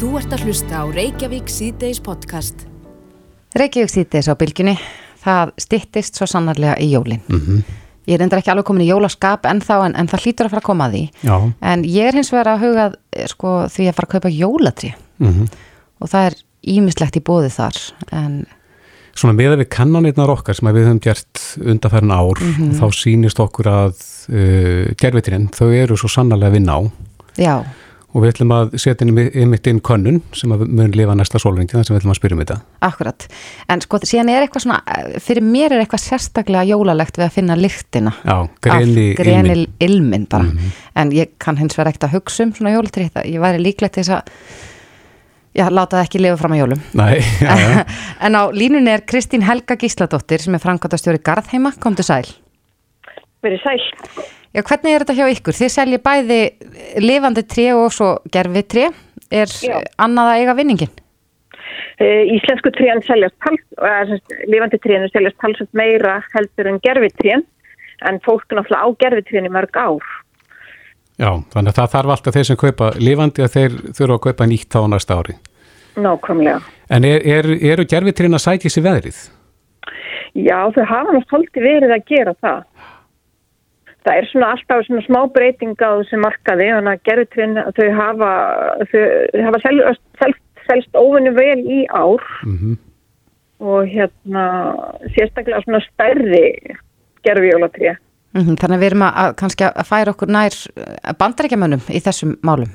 Þú ert að hlusta á Reykjavík síðdeis podcast. Reykjavík síðdeis á bylginni, það stittist svo sannarlega í jólinn. Mhm. Ég er endur ekki alveg komin í jólaskap ennþá en, en það hlýtur að fara að koma að því. Já, En ég er hins vegar að hugað sko, því að fara að kaupa jólatri mhm. og það er ímislegt í bóði þar. En Svona með við kannanirnar okkar sem við höfum gert undarfærin ár, þá sýnist okkur að uh, gerfitirinn, þau eru svo sannarlega að vinna á já, og við ætlum að setja inn einmitt inn könnun sem að mun lifa næsta sólringi þar sem við ætlum að spyrja um þetta. akkurat. En sko síðan er eitthvað svona, fyrir mér er eitthvað sérstaklega jólalegt við að finna lyktina. Já, greni af greni ilmin bara en ég kann hins vegar ekkert að hugsa um svona jólatri ég væri líklegt til þess að já, láta það ekki lifa fram að jólum Nei, já, já. en á línunni er Kristín Helga Gísladóttir sem er framkvæmtastjóri Garðheima, komdu sæl verið sæl. Já, hvernig er þetta hjá ykkur? Þið selji bæði lifandi tré og svo gerfi tré er Já. annað að eiga vinningin? Uh, íslensku tréan seljast tals, lifandi trénu seljast talsast meira heldur en gerfitrén en fólk náttúrulega á gerfitrén í mörg ár. já, þannig að það þarf alltaf þeir sem kaupa lifandi að þeir þurfa að kaupa nýtt þá á næsta ári. Nákvæmlega. En er, er, eru gerfitirinn að sækja sér veðrið? Já, þau hafa náttúrulega verið að gera það. Það er svona alltaf svona smá breyting á þessu markaði, þannig að gerfitrén þau hafa, þau hafa selst, selst, selst óvinni vel í ár Mm og hérna sérstaklega svona stærri gerfijólatré. Mm Þannig að við erum að, að kannski að færa okkur nær bandarækjamönnum í þessum málum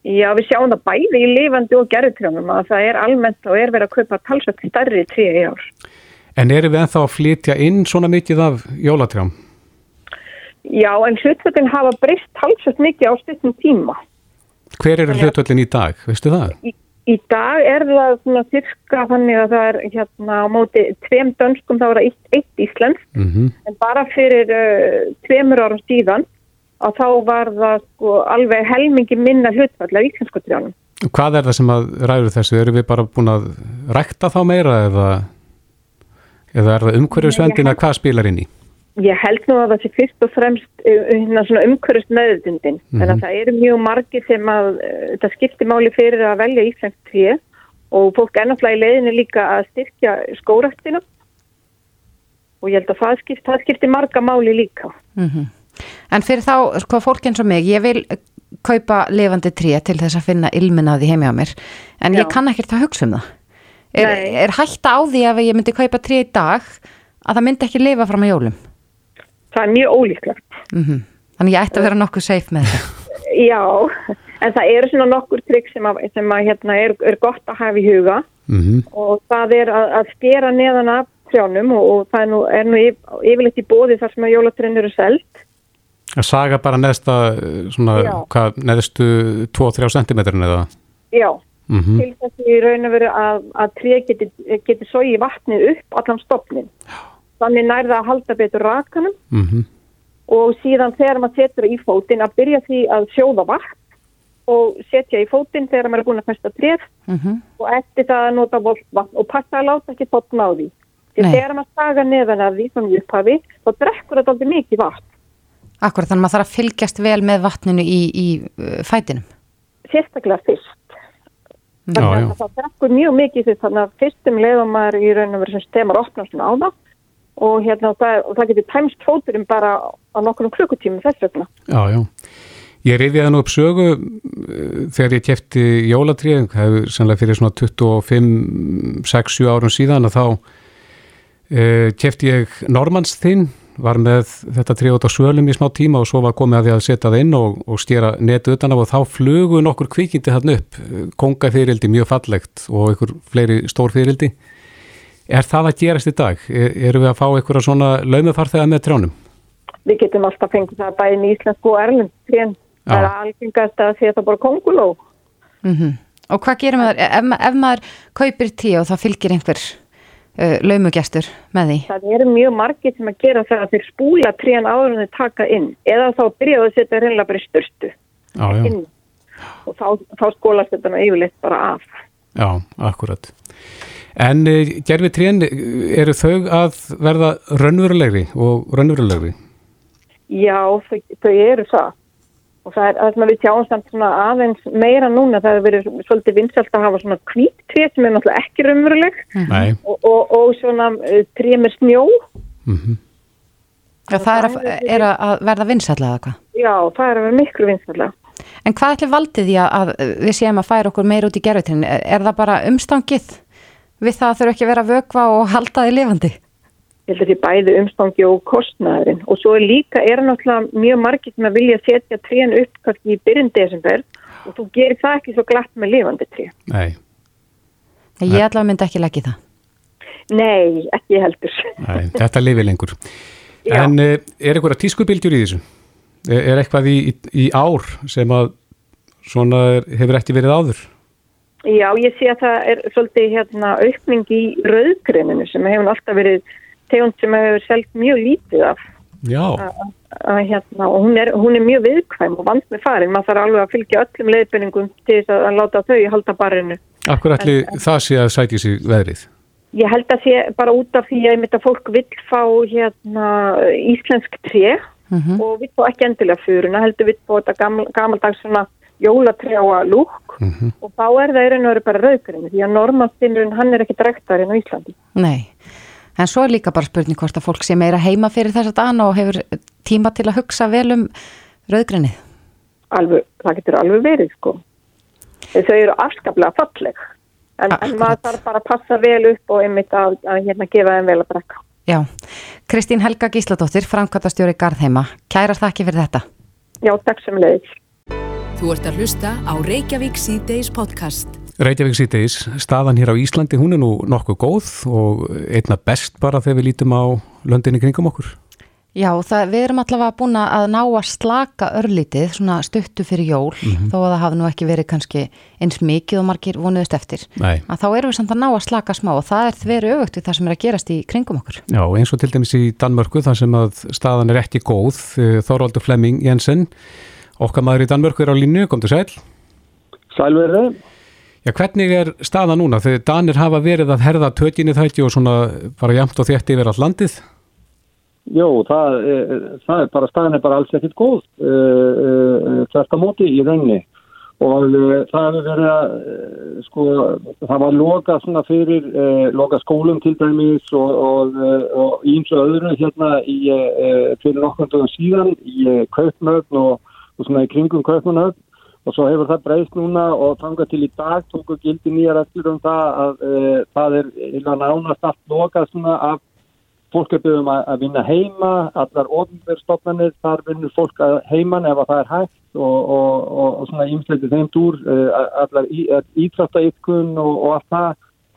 Já, við sjáum það bæði í lifandi og gerðutrjónum að það er almennt og er verið að kaupa talsvægt stærri trí í ár. En eru við ennþá að flytja inn svona mikið af jólatrjám? Já, en hlutföldin hafa breyst talsvægt mikið á stutnum tíma. Hver eru hlutvöldin í dag, veistu það? Í, í dag er það svona cirka þannig að það er hérna á móti tveim dönskum þá er það eitt, eitt íslensk Mm en bara fyrir uh, tveimur árum síðan að þá var það sko alveg helmingi minna hlutfall af íslensku trjónum. Hvað er það sem að ræður þessu? Eru við bara búin að rækta þá meira eða, eða er það umhverjusvendin að hvað spilar inn í? Ég held nú að það sé fyrst og fremst uh, hérna svona umhverfist meðutundin. Mhm. Þannig að það eru mjög margir sem að uh, þetta skiptir máli fyrir að velja íslensk tré og fólk í leiðinu líka að styrkja skóraktina og ég held að það skiptir, það skiptir marga máli líka. mm En fyrir þá, sko, fólk eins og mig, ég vil kaupa lifandi tré til þess að finna ilminaði heimi á mér, en ég Já. kann ekkert að hugsa um það. Er, er hætta á því ef ég myndi kaupa tré í dag að það myndi ekki lifa fram að jólum? Það er mjög ólíklegt. Mm Þannig ég ætti að vera nokkuð safe með þetta. Já, en það eru svona nokkur trygg sem, að, sem að, hérna, er, er gott að hafa í huga Mm og það er að, að skera neðan af trjánum og, og það er nú, er nú yf, yfirleitt í bóði þar sem að jólatrinn eru selt. Að saga bara neðsta, svona, hvað, neðstu 2-3 cm eða? Já, Mm til þess í raun og veru að, að tré geti, geti sói vatnið upp allan stopnin. Þannig nærða að halda betur rakanum -hmm. og síðan þegar maður setur í fótinn að byrja því að sjóða vatn og setja í fótinn þegar maður er búin að festa tréð Mm og eftir það að nota voltvatn og passa að láta ekki tóttna á því. Þegar maður saga neðan af því svona í upphafi þá drekkur þetta aldrei mikið vatn. Akkur þannig að maður þarf að fylgjast vel með vatninu í, í uh, fætinum. Sérstaklega fyrst. Já, Þannig að það drekkur mjög mikið því þannig að fyrstum leiðum maður í raun og veru sem stemar opna svona á það og, hérna, það, og það getur tæmst fóturinn bara á nokkurnu klukkutími þess vegna. Já, já. Ég reyfiði nú upp sögu eh, þegar ég kefti jólatrið, það hefur sannlega fyrir svona 25, 6, 7 árum síðan að þá uh, kefti ég Normans þinn, var með þetta trið út á svölum í smá tíma og svo var komið að því að setja það inn og, og stjera netu utan af og þá flugu nokkur kvikindi hann upp, kongafyrildi mjög fallegt og einhver fleiri stór fyrildi. Er það að gerast í dag? Er, erum við að fá einhverja svona laumafarþega með trjánum? Við getum alltaf fengið það bæðin í Íslandsku og Erlend trén. Já. Það er algengast að því að það bara konguló. Mm Og hvað gerum við ef, ef maður kaupir tí og það fylgir einhver uh, laumugestur með því? Það eru mjög margir sem að gera það að þeir spúla trén áður en þeir taka inn eða þá byrjaðu að setja reynilega bara í styrstu Já, já. inn og þá, þá skólast þetta nú yfirleitt bara af. Já, akkurat. En uh, gerfi trén, eru þau að verða raunverulegri og raunverulegri? Já, þau, þau eru það. Og það er að við sjáum samt svona aðeins meira núna það hefur verið svolítið vinsalt að hafa svona kvíttré sem er náttúrulega ekki raunveruleg. Nei, og, og, og svona uh, tré með snjó. Mhm, Já, það er að, er að verða vinsætlega eða hvað? já, það er að vera miklu vinstallega En hvað ætli valdið því að, við séum að færa okkur meir út í gerðutrin? Er, er það bara umstangið við það að þurfa ekki að vera að vökva og halda því lifandi? ég held að því bæði umstangi og kostnæðurinn og svo er líka, er náttúrulega mjög margir sem að vilja setja trén upp kannski í byrjun desember og þú gerir það ekki svo glatt með lifandi tré nei, Ég ætla að mynda ekki leggja það. nei, ekki heldur nei, þetta lifi lengur. Já. En uh, er einhverja tískubildjur í þessu? Er, er eitthvað í, í, í ár sem að svona er, hefur ekki verið áður? Já, ég sé að það er svolítið hérna aukning í rauðgreininu sem hefur alltaf verið tegund sem hefur selgt mjög lítið af Já, að hérna og hún er, hún er mjög viðkvæm og vant með farin, maður þarf alveg að fylgja öllum leiðbenningum til þess að, að láta þau halda barinu. akkur allir það sé að sæti sig veðrið? Ég held að sé bara út af því að að fólk vill fá hérna íslensk tré og vill fá ekki endilega fyruna, heldur vill fá þetta gaml, gamaldags svona jólatrjáa lúk og þá er það í raun og veru bara rauðgrinu því að normanstinnurinn hann er ekki drektarinn á Íslandi. Nei. En svo er líka bara spurning hvort að fólk sé meira heima fyrir þess að dana og hefur tíma til að hugsa vel um rauðgrinnið. Alveg, það getur alveg verið sko. En Þau eru afskaplega falleg en, en maður þarf bara að passa vel upp og einmitt að, að hérna gefa þeim vel að drekka. Já. Kristín Helga Gísladóttir, framkvæmtastjóri Garðheima. Kærar þakki fyrir þetta. Já, takk sem leiðis. Þú ert að hlusta á Reykjavík C-Days podcast. Reykjavík síðdeis, staðan hér á Íslandi, hún er nú nokkuð góð og einna best bara þegar við lítum á löndinni kringum okkur. Já, það, við erum allavega búin að ná að slaka örlítið, svona stuttu fyrir jól, þó að það hafi nú ekki verið kannski eins mikið og margir vonuðust eftir. Nei. Að þá erum við samt að ná að slaka smá og það er verið öfugt við það sem er að gerast í kringum okkur. Já, eins og til dæmis í Danmörku þar sem að staðan er ekki góð. eh, Þorvaldur Flemming Jensen, okkar maður í Danmörku er á línu, kom til sæl. Sælverði, Já, hvernig er staðan núna? Þegar Danir hafa verið að herða tökinni þætti og svona bara jamt og þétti yfir all landið? jú, það, það er bara, staðan er bara alls ekkert góð, uh, þvert á móti í rauninni. Og uh, það hefur verið að, sko, það var lokað svona fyrir, lokað skólum til dæmis og, og, og ímsu öðru hérna í, fyrir nokkundum síðan í Kaupmögn og, og svona í kringum Kaupmannögn. Og svo hefur það breyst núna og þangað til í dag tóku gildi nýjar eftir um það að uh, það er illa nánast allt lokað svona af fólk er byggðum að, að vinna heima, allar ofnverðstofnanir, þar vinnur fólk að heiman ef að það er hægt og, og, og, og svona ímsleiti þeim dúr, uh, allar í, ítrætta ykkun og, allt það,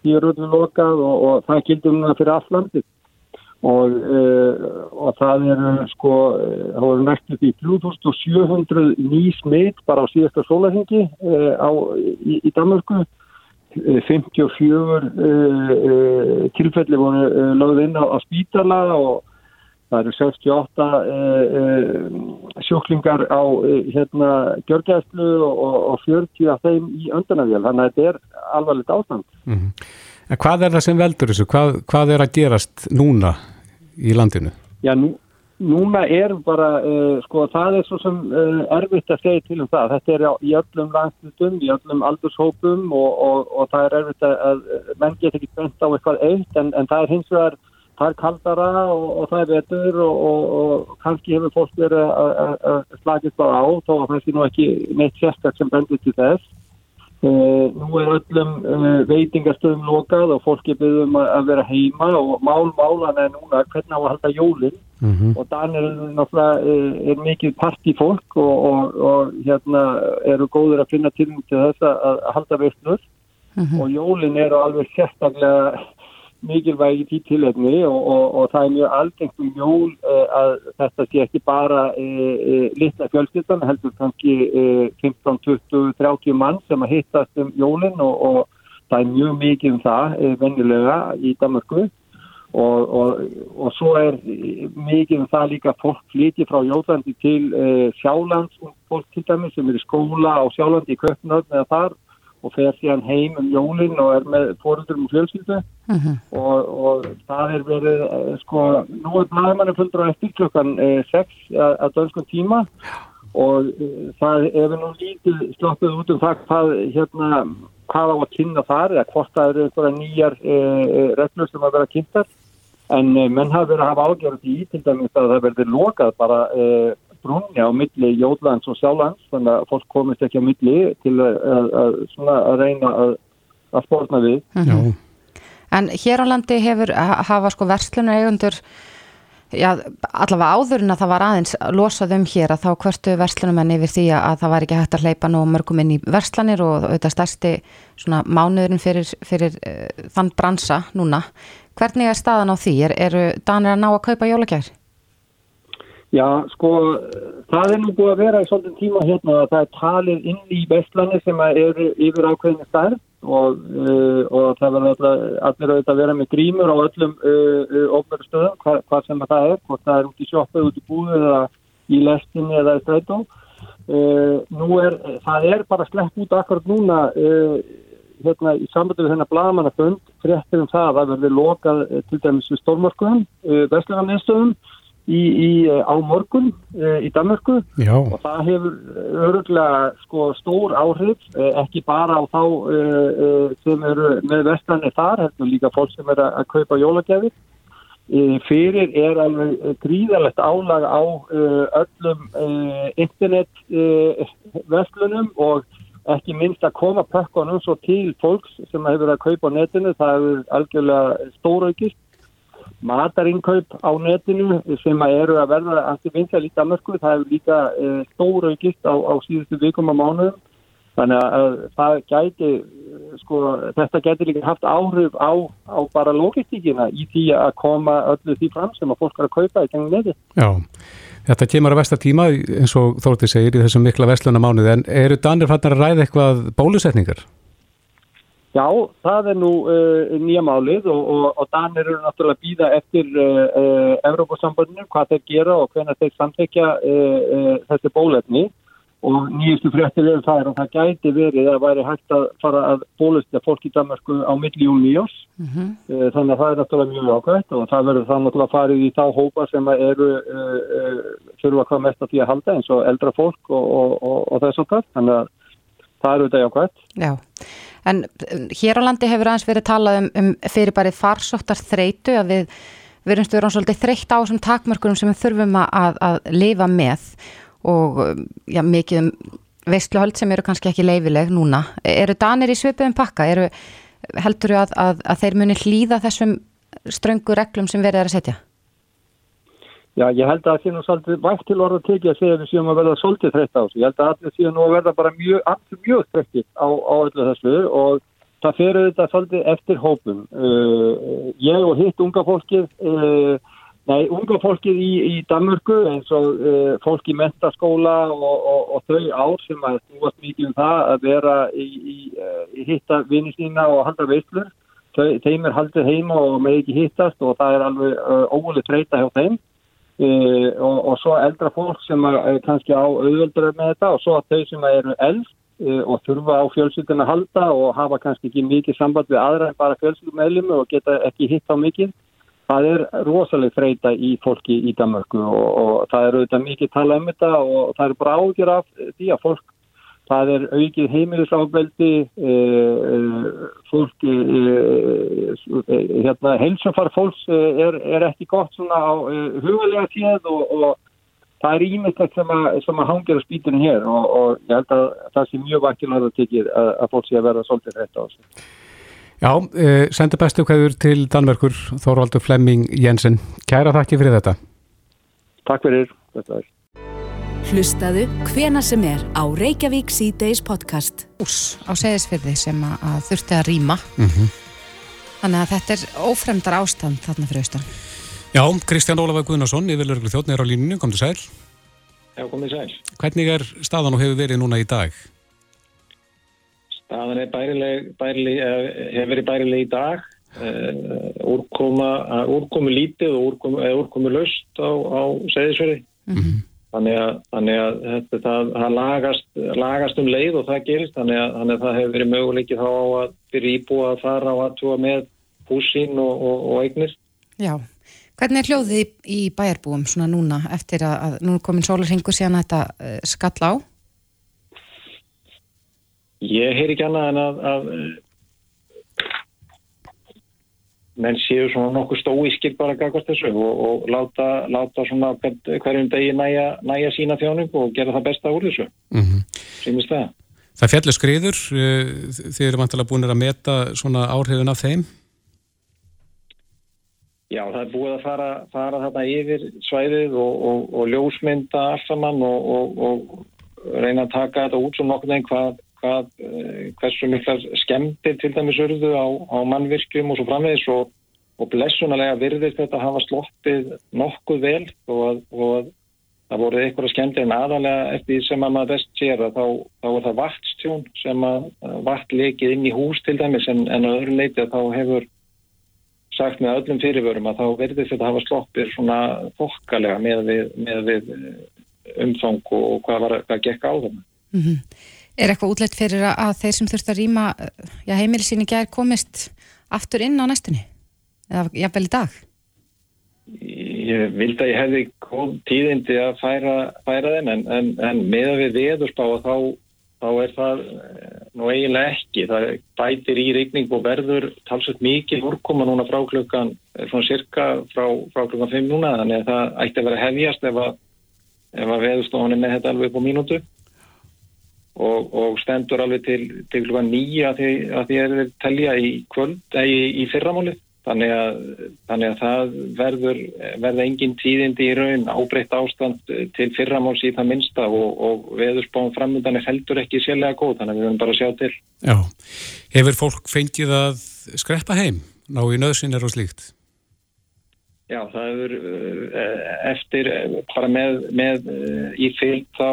því er öllu lokað og, það gildur núna fyrir allt landið. Og, uh, og það er sko, uh, það voru næstu því 3700 ný smitt bara á síðasta sólarhengi á, í, í Danmarku. Eh, 54 uh, uh, tilfelli voru lögð inn á, á spítala og það eru 68 uh, uh, sjúklingar á hérna gjörgæslu og, og, og 40 af þeim í öndanavjöl, þannig að þetta er alvarlegt ástand. En hvað er það sem veldur þessu? Hvað, hvað er að gerast núna í landinu? Já, nú, núna er bara, uh, sko, það er svo sem uh, erfitt að segja til um það. Þetta er í öllum landslutum, í öllum aldurshópum og, og, og það er erfitt að, menn get ekki bent á eitthvað eitt en, en það er hins vegar, það er kaldara og, og það er vetur og, og kannski hefur fólk verið að- slagist bara á þó að það sé nú ekki neitt sérstak sem bendur til þess. Uh, nú er öllum uh, veitingastöðum lokað og fólk er byggðum að, að vera heima og mál málan er núna hvernig á að halda jólinn Mm og Danir er uh, er mikið partífólk og, og, og hérna eru góður að finna til til þess að, halda veistlur og jólinn eru alveg sérstaklega mikilvæg í því tilhefni og, og, og það er mjög algengt um jól uh, að þetta sé ekki bara uh, uh, litla fjölskyldan, heldur kannski uh, 15, 20, 30 mann sem að hittast um jólinn og, og það er mjög mikið um það venjulega í Danmarku og, svo er mikið um það líka fólk flytji frá Jóðlandi til Sjálands og fólk til dæmis sem er í skóla á Sjálandi í Köpnöfn eða þar og fer síðan heim um jólinn og er með fóröldurum og fjölskyldu. Og, og það er verið eh, sko, nú er blæðmanni fullur á eftir klukkan 6 að, að dönskum tíma. Og uh, það hefur nú lítið sloppið út um það hvað, hérna, hvað á að kynna þar eða hvort það eru einhverja nýjar uh, reglur sem að vera kynntar. En uh, menn hafa verið að hafa ágjörð í til dæmis að það verður lokað bara uh, brunni á milli Jóðlands og Sjálands þannig að fólk komist ekki á milli til að, að, að, að reyna að spórna við Já, En hér á landi hefur hafa sko versluna eigundur já, allavega áður en að það var aðeins losað um hér að þá hvertu verslunumenn yfir því að það var ekki hægt að hleypa nú mörgum inn í verslanir og auðvitað stærsti svona mánuðurinn fyrir, fyrir uh, þann bransa núna. Hvernig er staðan á því? Er, eru danir að ná að kaupa jólagjær? Já, sko, það er nú búið að vera í svolítið tíma hérna að það er talið inn í verslanir sem eru yfir ákveðinu stærn og, uh, og það verður allir auðvitað að vera með grímur á öllum uh, uh, ofnverðu stöðum, hva, hvað sem það er, hvort það er út í sjóppu, út í búðu eða í lestinni eða í strætó. Nú er, það er bara slepp út akkurat núna hérna í sambandi við þennan blagamannafönd fréttir um það að það verður lokað til dæmis við stórmörkuðum, vestlunarniðstöðum í, í, á morgun í Danmörku. Já, og það hefur öruglega sko, stór áhrif, eh, ekki bara á þá sem eru með vestanir þar, heldur líka fólk sem er að kaupa jólagjafir. Fyrir er alveg gríðalegt álag á öllum internet vestlunum og ekki minnst að koma pökkunum svo til fólks sem hefur að kaupa á netinu, það hefur algjörlega stóraukist matarinnkaup á netinu sem að eru að verða ansi vinsal í Danmarku, það hefur líka e, stóra aukist á, á síðustu vikum á mánuðum þannig að það gæti sko, þetta gæti líka haft áhrif á, á bara logistíkina í því að koma öllu því fram sem að fólk er að kaupa í gengum neti. já. Þetta kemur að vestar tíma eins og Þórti segir í þessum mikla vestluna mánuði en eru Danir fannar að ræða eitthvað bólusetningar? Já, það er nú uh, nýja málið og, og, og Danir eru náttúrulega að býða eftir uh, uh, Evrópusambandinu, hvað þeir gera og hvernig þeir samþekja þessi bólefni og nýjustu fréttir eru það og það gæti verið að væri hægt að fara að bólestja fólk í Danmarku á milli júni í oss. Mm -hmm. Þannig að það er náttúrulega mjög ákvæmt og það verður það náttúrulega farið í þá hópa sem eru þurfa hvað mest að því að halda eins og eldra fólk og, og þess og það. Þannig að það eru þetta ákvæmt. En hér á landi hefur aðeins verið talað um, um fyrirbarið farsóttar þreitu að við verðumst erum svolítið þreytt á þessum takmörkunum sem við þurfum að, að lifa með og já, mikið um veistluhöld sem eru kannski ekki leifileg núna. Eru danir í svipuðum pakka? Eru, heldur þú að, að, að þeir muni hlýða þessum ströngu reglum sem verið er að setja? Já, ég held að það sé nú svolítið vægt til orða tekið að segja að við séum að verða svolítið þreytt á þessu. Ég held að allir séum nú að verða bara mjög, mjög þreyttið á, á öllu þessu og það fyrir þetta svolítið eftir hópum. Uh, ég og hitt unga fólkið, uh, nei, unga fólkið í, í Danmörku eins og uh, fólk í mentaskóla og, og, og þau ár sem að snúast mikið um það að vera í, í, í hitta vinni sína og halda veislur. Þeim er haldið heima og með ekki hittast og það er alveg óguleg þreyta hjá þeim. Uh, og, og svo eldra fólk sem er kannski á auðvöldur með þetta og svo að þau sem eru eld uh, og þurfa á fjölskyldin að halda og hafa kannski ekki mikið samband við aðra en bara fjölskyldumælum og geta ekki hitt á mikið það er rosalega freyta í fólki í Danmarku og, og það er auðvitað mikið tala um þetta og það er bara ágjör af því að fólk Það er aukið heimilisafbeldi, uh, fólk, uh, hérna, heilsumfar fólks er, er ekki gott svona á hugalega tíð og, og það er ímyndilegt sem, sem að hangja á spýtunum hér og, og ég held að það sé mjög vakkilega að tekja að, að fólk sé að vera svolítið hrætt á þessu. Já, sendu bestu hverjur til Danverkur, Þórvaldur Flemming Jensen. Kæra þakki fyrir þetta. Takk fyrir, þetta er. Hlustaðu hvena sem er á Reykjavík C-Days podcast. Ús á segðisfyrði sem að, að þurfti að rýma. Mm -hmm. Þannig að þetta er ófremdar ástand þarna fyrir austan. Já, Kristján Ólafur Guðnarsson, yfirlörglu þjóttnir á línunum, kom til sæl. Já, kom til sæl. Hvernig er staðan og hefur verið núna í dag? Staðan er bærileg, bærileg hefur verið bærileg í dag. Uh, úrkoma, úrkomu lítið og úrkomu, úrkomu löst á, á segðisfyrði. Mm -hmm. Þannig að, þannig að þetta, það, það lagast, lagast um leið og það gerist þannig að, þannig að það hefur verið möguleikið þá að fyrir íbúa að fara á að tjóa með húsín og, og, og eignir. Já, Hvernig er hljóðið í, í bæjarbúum svona núna eftir að, að nú komin sólarhingur síðan þetta uh, skall á? Ég heyr ekki annað en að, að menn séu svona nokkuð stóískir bara gagast þessu og, og láta, láta svona hverjum degi næja, næja sína þjónung og gera það besta úr þessu. Mm -hmm. sínist það. Það fjallir skriður þið eru vantilega búin að meta svona áhrifin af þeim? Já, það er búið að fara, fara þarna yfir svæðið og, og, og ljósmynda alls saman og, og reyna að taka þetta út svo nokkur en hvað hvað, eh, hversu miklar skemmtir til dæmis urðu á, á mannvirkjum og svo framvegis og, og blessunarlega virðist þetta að hafa sloppið nokkuð vel og og að það voru eitthvað skemmtir en aðalega eftir sem að maður best sér að þá, þá er það vaktstjón sem að vakt lekið inn í hús til dæmis en, en að öðru leiti að þá hefur sagt með öllum fyrirvörum að þá verður þetta að hafa sloppið svona þokkalega með við, við umfang og hvað, var, hvað gekk á það. Mm -hmm. Er eitthvað útlætt fyrir að þeir sem þurft að rýma heimilisíni gær komist aftur inn á næstunni? Eða jafnvel í dag? Ég vildi að ég hefði góð tíðindi að færa, færa þeim en, en, en með að við veðurspá þá, þá er það eh, nú eiginlega ekki. Það bætir í reikning og verður talsveit mikið úrkoma núna frá klukkan, eh, svona cirka frá, frá klukkan 5 núna þannig að það ætti að vera hefjast ef að, að veðurstofunni með þetta alveg upp á mínútu og, og stendur alveg til, til klukka nýja að að því er við telja í í, í fyrramáli þannig að, þannig að það verður verða engin tíðindi í raun. Ábreytt ástand til fyrramáls í það minsta og, og veðurspáum framöndan er heldur ekki sérlega góð, þannig að við verðum bara að sjá til. Já, hefur fólk fengið að skreppa heim, ná í nöðsynir og slíkt? Já, það er eh, eftir eh, bara með, með eh, í fylg þá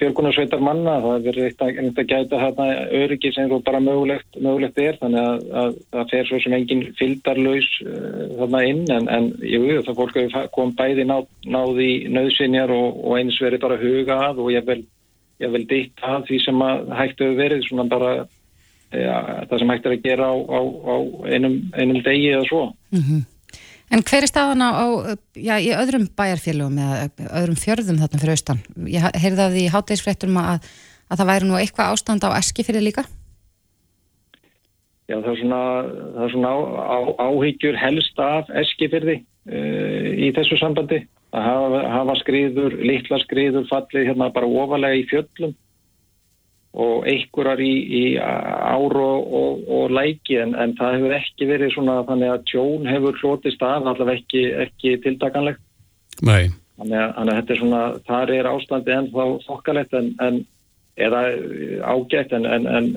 björgunarsveitar manna, það verið eitt að gæta hérna öryggi sem bara mögulegt, mögulegt er, þannig að, að það fer svo sem engin fylgdarlaus þarna inn, en, en jú, það fólk hefur kom bæði ná, náði nöðsynjar og, og eins verið bara huga að og ég vel, ég vel ditt að því sem að hægt hefur verið svona bara ja, það sem hægt er að gera á, á, á einum, einum degi eða svo. Mhm. Mm En hver er staðan á, já, í öðrum bæjarfélagum eða öðrum fjörðum þarna fyrir austan? Ég heyrði að því í háttegisfrettum að, að það væri nú eitthvað ástand á eski fyrir líka? Já, það er svona, það er svona á, á, áhyggjur helst af eski fyrir því uh, í þessu sambandi. Það hafa, hafa skriður, litla skriður fallið hérna bara ofalega í fjöllum og einhverjar í, í ár og, og, og læki en, en það hefur ekki verið svona þannig að tjón hefur hlotist af allaveg ekki, ekki tildaganlegt Nei. Þannig að, þannig að þetta er svona, þar er ástandi ennþá þokkalett en, en eða ágætt en,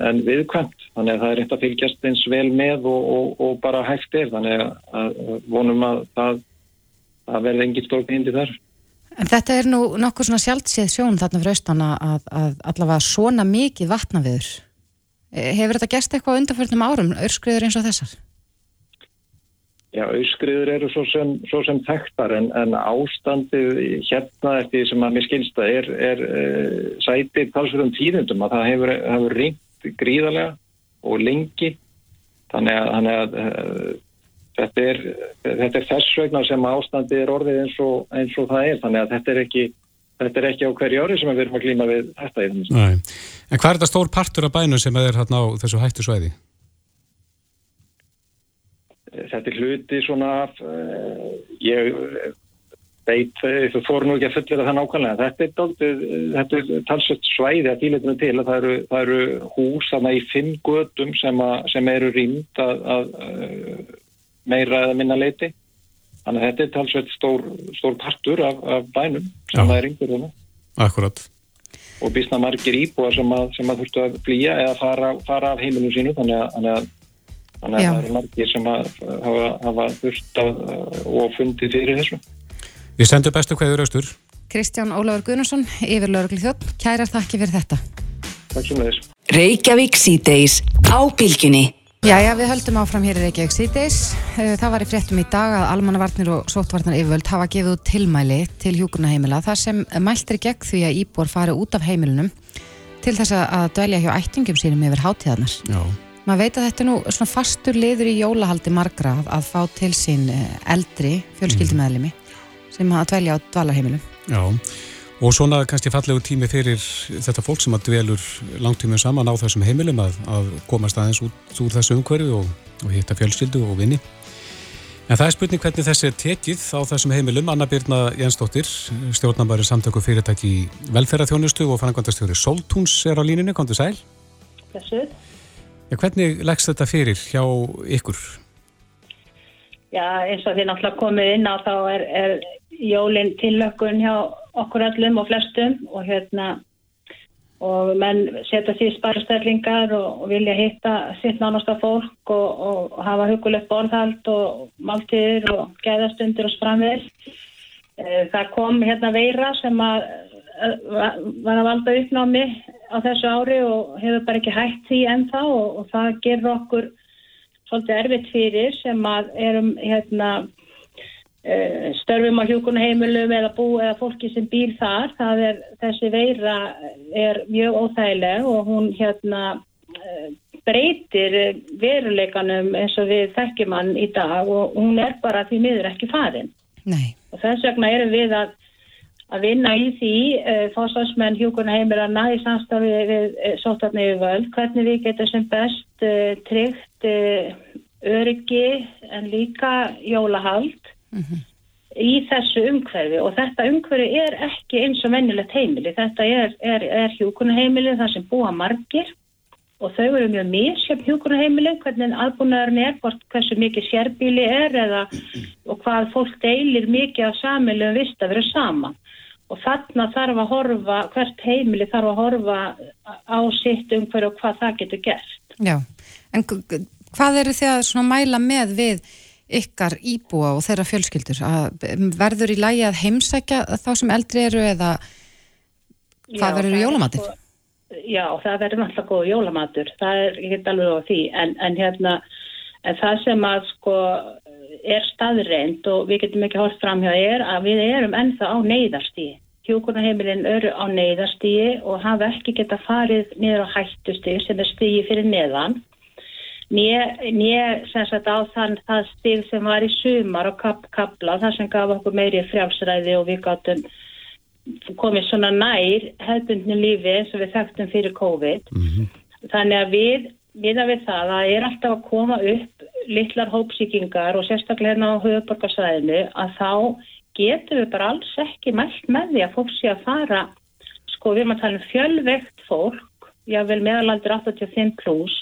en viðkvæmt. Þannig að það er reynd að fylgjast eins vel með og, og bara hægt er. Þannig að vonum að það, það verði engin stórn hindi þar En þetta er nú nokkur svona sjálfsíð sjón þarna fyrir austan að, að allavega svona mikið vatna viður. Eh, hefur þetta gæst eitthvað undanförnum árum, öyrskriður eins og þessar? Já, öyrskriður eru svo sem, svo sem þekktar en, en ástandið hérna eftir sem að mér skilsta er, er uh, sætið talsverðum tíðundum að það hefur, hefur ringt gríðarlega og lengi þannig að, þannig að uh, þetta er, þetta er þess vegna sem ástandi er orðið eins og, eins og það er þannig að þetta er ekki, þetta er ekki á hverju ári sem við erum að klíma við þetta. En hvað er þetta stór partur af bænum sem er hérna á þessu hættu svæði? Þetta er hluti svona uh, ég veit, þú fór nú ekki að fullera það nákvæmlega þetta er, daldið, þetta er talsett svæði að tíleitinu til að það eru, það eru hús þarna í fimm gödum sem, sem eru rýnd að, að meira eða minna leiti þannig að þetta er talsveit stór, stór partur af, af bænum sem Já. það er yngur þarna. Akkurat og býstna margir íbúar sem að, sem að þurftu að flýja eða fara, fara af heimilinu sínu þannig að, þannig að, þannig að það eru margir sem að hafa, hafa þurft að og fundið fyrir þessu. Við sendum bestu hverju raustur Kristján Ólafur Gunnarsson, yfir Lörgli Þjótt Kærar þakki fyrir þetta. Takk sem þess Jæja, við höldum áfram hér í Reykjavík síðdeis. Eh, það var í fréttum í dag að almannavarnir og sóttvarnar yfirvöld hafa gefið út tilmæli til hjúkurnaheimila þar sem mæltir gegn því að íbúar fari út af heimilunum til þess að dælja hjá ættingum sínum yfir hátíðarnar. Já. Maður veit að þetta er nú svona fastur liður í jólahaldi margra að, fá til sín eh, eldri fjölskyldumæðlimi sem að dvelja á dvalarheimilum. Já, og svona kannski fallegu tími fyrir þetta fólk sem að dvelur langtímum saman á þessum heimilum að, að komast aðeins út úr þessu umhverju og, og hitta fjölskyldu og vinni. En það er spurning hvernig þessi er tekið á þessum heimilum. Anna Birna Jensdóttir, stjórnambæri samtöku fyrirtæki velferðarþjónustu og fannangvandastjóri Soltúns er á kom til sæl. Þessu. Ja, hvernig leggst þetta fyrir hjá ykkur? Já, eins og því náttúrulega komið inn á þá er, er jólinn tillökkun hjá okkur öllum og flestum og hérna og menn setja því sparastællingar og, og vilja hitta sitt nánasta fólk og, og hafa hugulegt borðhald og máltíðir og gæðastundir og framvegð. Það kom hérna veira sem að var að valda uppnámi á þessu ári og hefur bara ekki hægt því ennþá og, og það gerur okkur svolítið erfitt fyrir sem að erum hérna Eh, störfum á hjókunaheimilum eða bú eða fólki sem býr þar. Það er, þessi veira er mjög óþægileg og hún hérna eh, breytir veruleikanum eins og við þekkjum hann í dag og hún er bara því miður ekki farin. Nei. og þess vegna erum við að, að vinna í því eh, fósfarsmenn hjókunaheimilana í samstafi við eh, sótarni við völd hvernig við getum sem best eh, tryggt eh, öryggi en líka jólahald mm -hmm. í þessu umhverfi og þetta umhverfi er ekki eins og vennilegt heimili. Þetta er, er, er hjúkunaheimili þar sem búa margir og þau eru mjög mísjöfn hjúkunaheimili, hvernig aðbúnaðurinn er, hversu mikið sérbíli er eða og hvað fólk deilir mikið af samilu um vist að vera sama. Og þarna þarf að horfa, hvert heimili þarf að horfa á sitt umhverju og hvað það getur gert. Já, en hvað eru þið að mæla með við ykkar íbúa og þeirra fjölskyldur? Að verður í lægi að heimsækja þá sem eldri eru eða hvað verður í jólamatir? Sko, já, það verður náttúrulega góð jólamatur. Það er ekki alveg á því. En, en hérna en það sem að sko er staðreind og við getum ekki hort fram hjá er að við erum ennþá á neyðarstíi hjókunarheimilin eru á neyðarstíi og hafa ekki geta farið niður á hættustíi sem er stíi fyrir neðan Nýja sem sagt á þann það stig sem var í sumar og kap, kapla það sem gaf okkur meiri frjálsræði og við gáttum komið svona nær hefðbundinu lífi eins og við þekktum fyrir COVID. Mm -hmm. Þannig að við, við að við það, það er alltaf að koma upp litlar hópsíkingar og sérstaklega hérna á höfuborgarsvæðinu að þá getum við bara alls ekki mælt með því að fólk sé að fara, sko við erum að tala um fjölvegt fólk, jável meðalaldur 85 pluss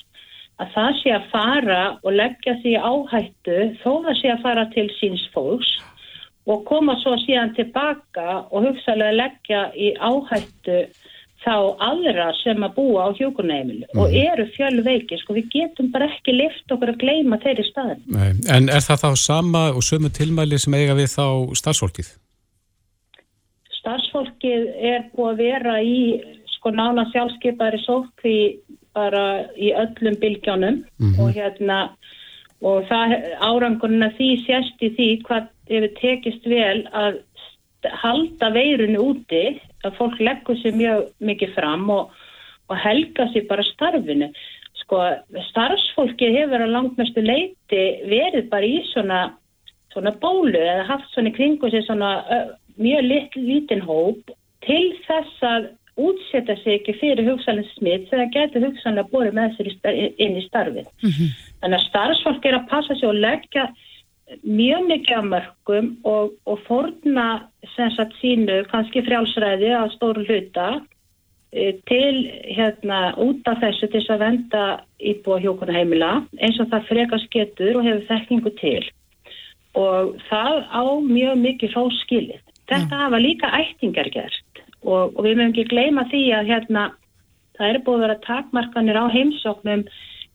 að það sé að fara og leggja því áhættu þó það sé að fara til síns fólks og koma svo síðan tilbaka og hugsalega leggja í áhættu þá aðra sem að búa á hjókunæmilu mm. og mhm. eru fjölveiki, sko við getum bara ekki lift okkur að gleima þeirri staðin. Nei, en er það þá sama og sömu tilmæli sem eiga við þá starfsfólkið? Starfsfólkið er búið að vera í sko nána sjálfskeipari sókvi bara í öllum bylgjónum mm -hmm. og hérna og það árangurinn að því sérst í því hvað hefur tekist vel að halda veirunni úti að fólk leggur sér mjög mikið fram og, og helga sér bara starfinu sko starfsfólki hefur á langmestu leiti verið bara í svona, svona bólu eða haft svona kringu sér svona mjög lit, lítinn hóp til þess að útsetja sig ekki fyrir hugsanlega smitt þegar það getur hugsanlega búið með sér inn í starfið. Mm -hmm. Þannig að starfsfólk er að passa sig og leggja mjög mikið af mörgum og, og forna sagt, sínu kannski frjálsræði að stóru hluta e, til hérna út af þessu til þess að venda íbúa hjókuna heimila eins og það frekast getur og hefur þekkingu til og það á mjög mikið fóskilið. Þetta mm. hafa líka ættingar gert og, og við mögum ekki gleyma því að hérna það er búið að vera takmarkanir á heimsóknum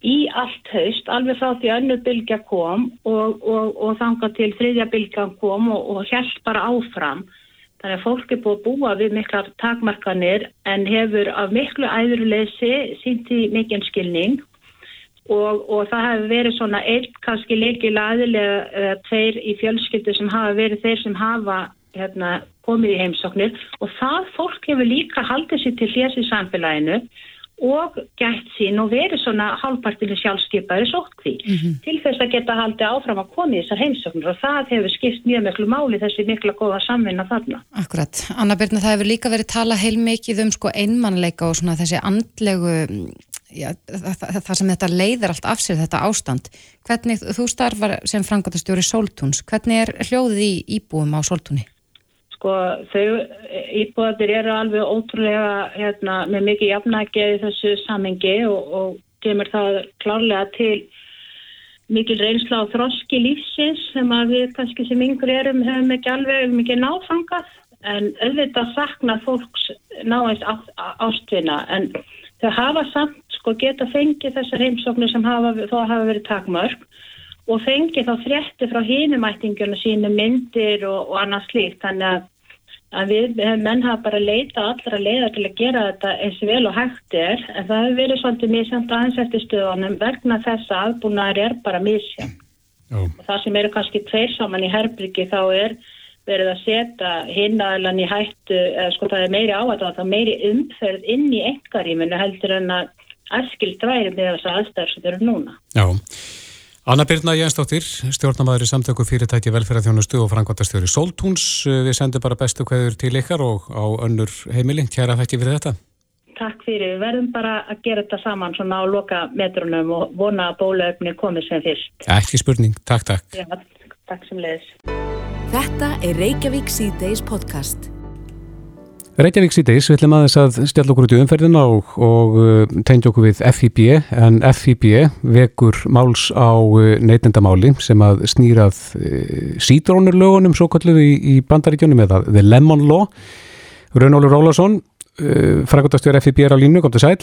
í allt haust, alveg frá því önnu bylgja kom og, og, og þanga til þriðja bylgja kom og held bara áfram. Þannig að fólk er búið að búa við miklar takmarkanir en hefur af miklu æðurleysi sínt í mikinn skilning og, og það hefur verið svona eitt kannski leikil aðilega eða tveir í fjölskyldu sem hafa verið þeir sem hafa hérna, komið í heimsóknir og það fólk hefur líka haldið sér til hljés í samfélaginu og gætt sín og verið svona halvpartinu sjálfskeipaðir sótkví mm -hmm. til þess að geta haldið áfram að koma í þessar heimsóknir og það hefur skipt mjög miklu máli þessi mikla góða samvinna þarna. Akkurat. Anna Byrna, það hefur líka verið tala heilmikið um sko einmannleika og svona þessi andlegu já, það, það, það sem þetta leiðir allt af sér þetta ástand. Hvernig, þú starfar sem frangotastjóri Soltúns, hvernig er hljóðið í íbúum á Soltúni? Sko þau íbúðatir eru alveg ótrúlega hérna, með mikið jafnækja í þessu samengi og, og kemur það klárlega til mikil reynsla á þroski lífsins sem að við kannski sem yngur erum hefum ekki alveg mikið náfangað en auðvitað sakna fólks náðist ástvinna en þau hafa samt sko geta fengið þessar heimsóknir sem hafa, þó hafa verið takmörg og fengið þá frétti frá hínumættingjuna sínu myndir og, og annað slíkt. Þannig að, að við menn hafa bara leita allra leiða til að gera þetta eins vel og hægt er en það hefur verið svolítið mísjönd aðeins eftir stöðunum vegna þess að aðbúnaður er bara mísjönd og það sem eru kannski tveir saman í herbyrgi þá er verið að setja hinnaðalan í hættu eða sko það er meiri áhættu að það er meiri umferð inn í engaríminu heldur en að aðskilt væri með þess aðstæður sem eru núna. Já Anna Birna Jensdóttir, stjórnamaður í samtöku fyrirtæki velferðarþjónustu og frangvandastjóri Soltúns. Við sendum bara bestu hverjur til ykkar og á önnur heimili. Kjæra þætti fyrir þetta. Takk fyrir. Við verðum bara að gera þetta saman svona á loka metrunum og vona að bólöfni komið sem fyrst. Ekki spurning. Takk, takk. Já, takk sem leiðis. Þetta er Reykjavík C-Days podcast. Reykjavík síðdeis, við ætlum aðeins að stjalla okkur út í umferðina og, og uh, tengja okkur við FIB, en FIB vekur máls á uh, neytendamáli sem að snýrað uh, sídrónurlögunum svo kalluðu í, í bandaríkjónum eða The Lemon Law. Rönnóli Rólasson, frækotastjóður FIB er á línu, kom til sæl.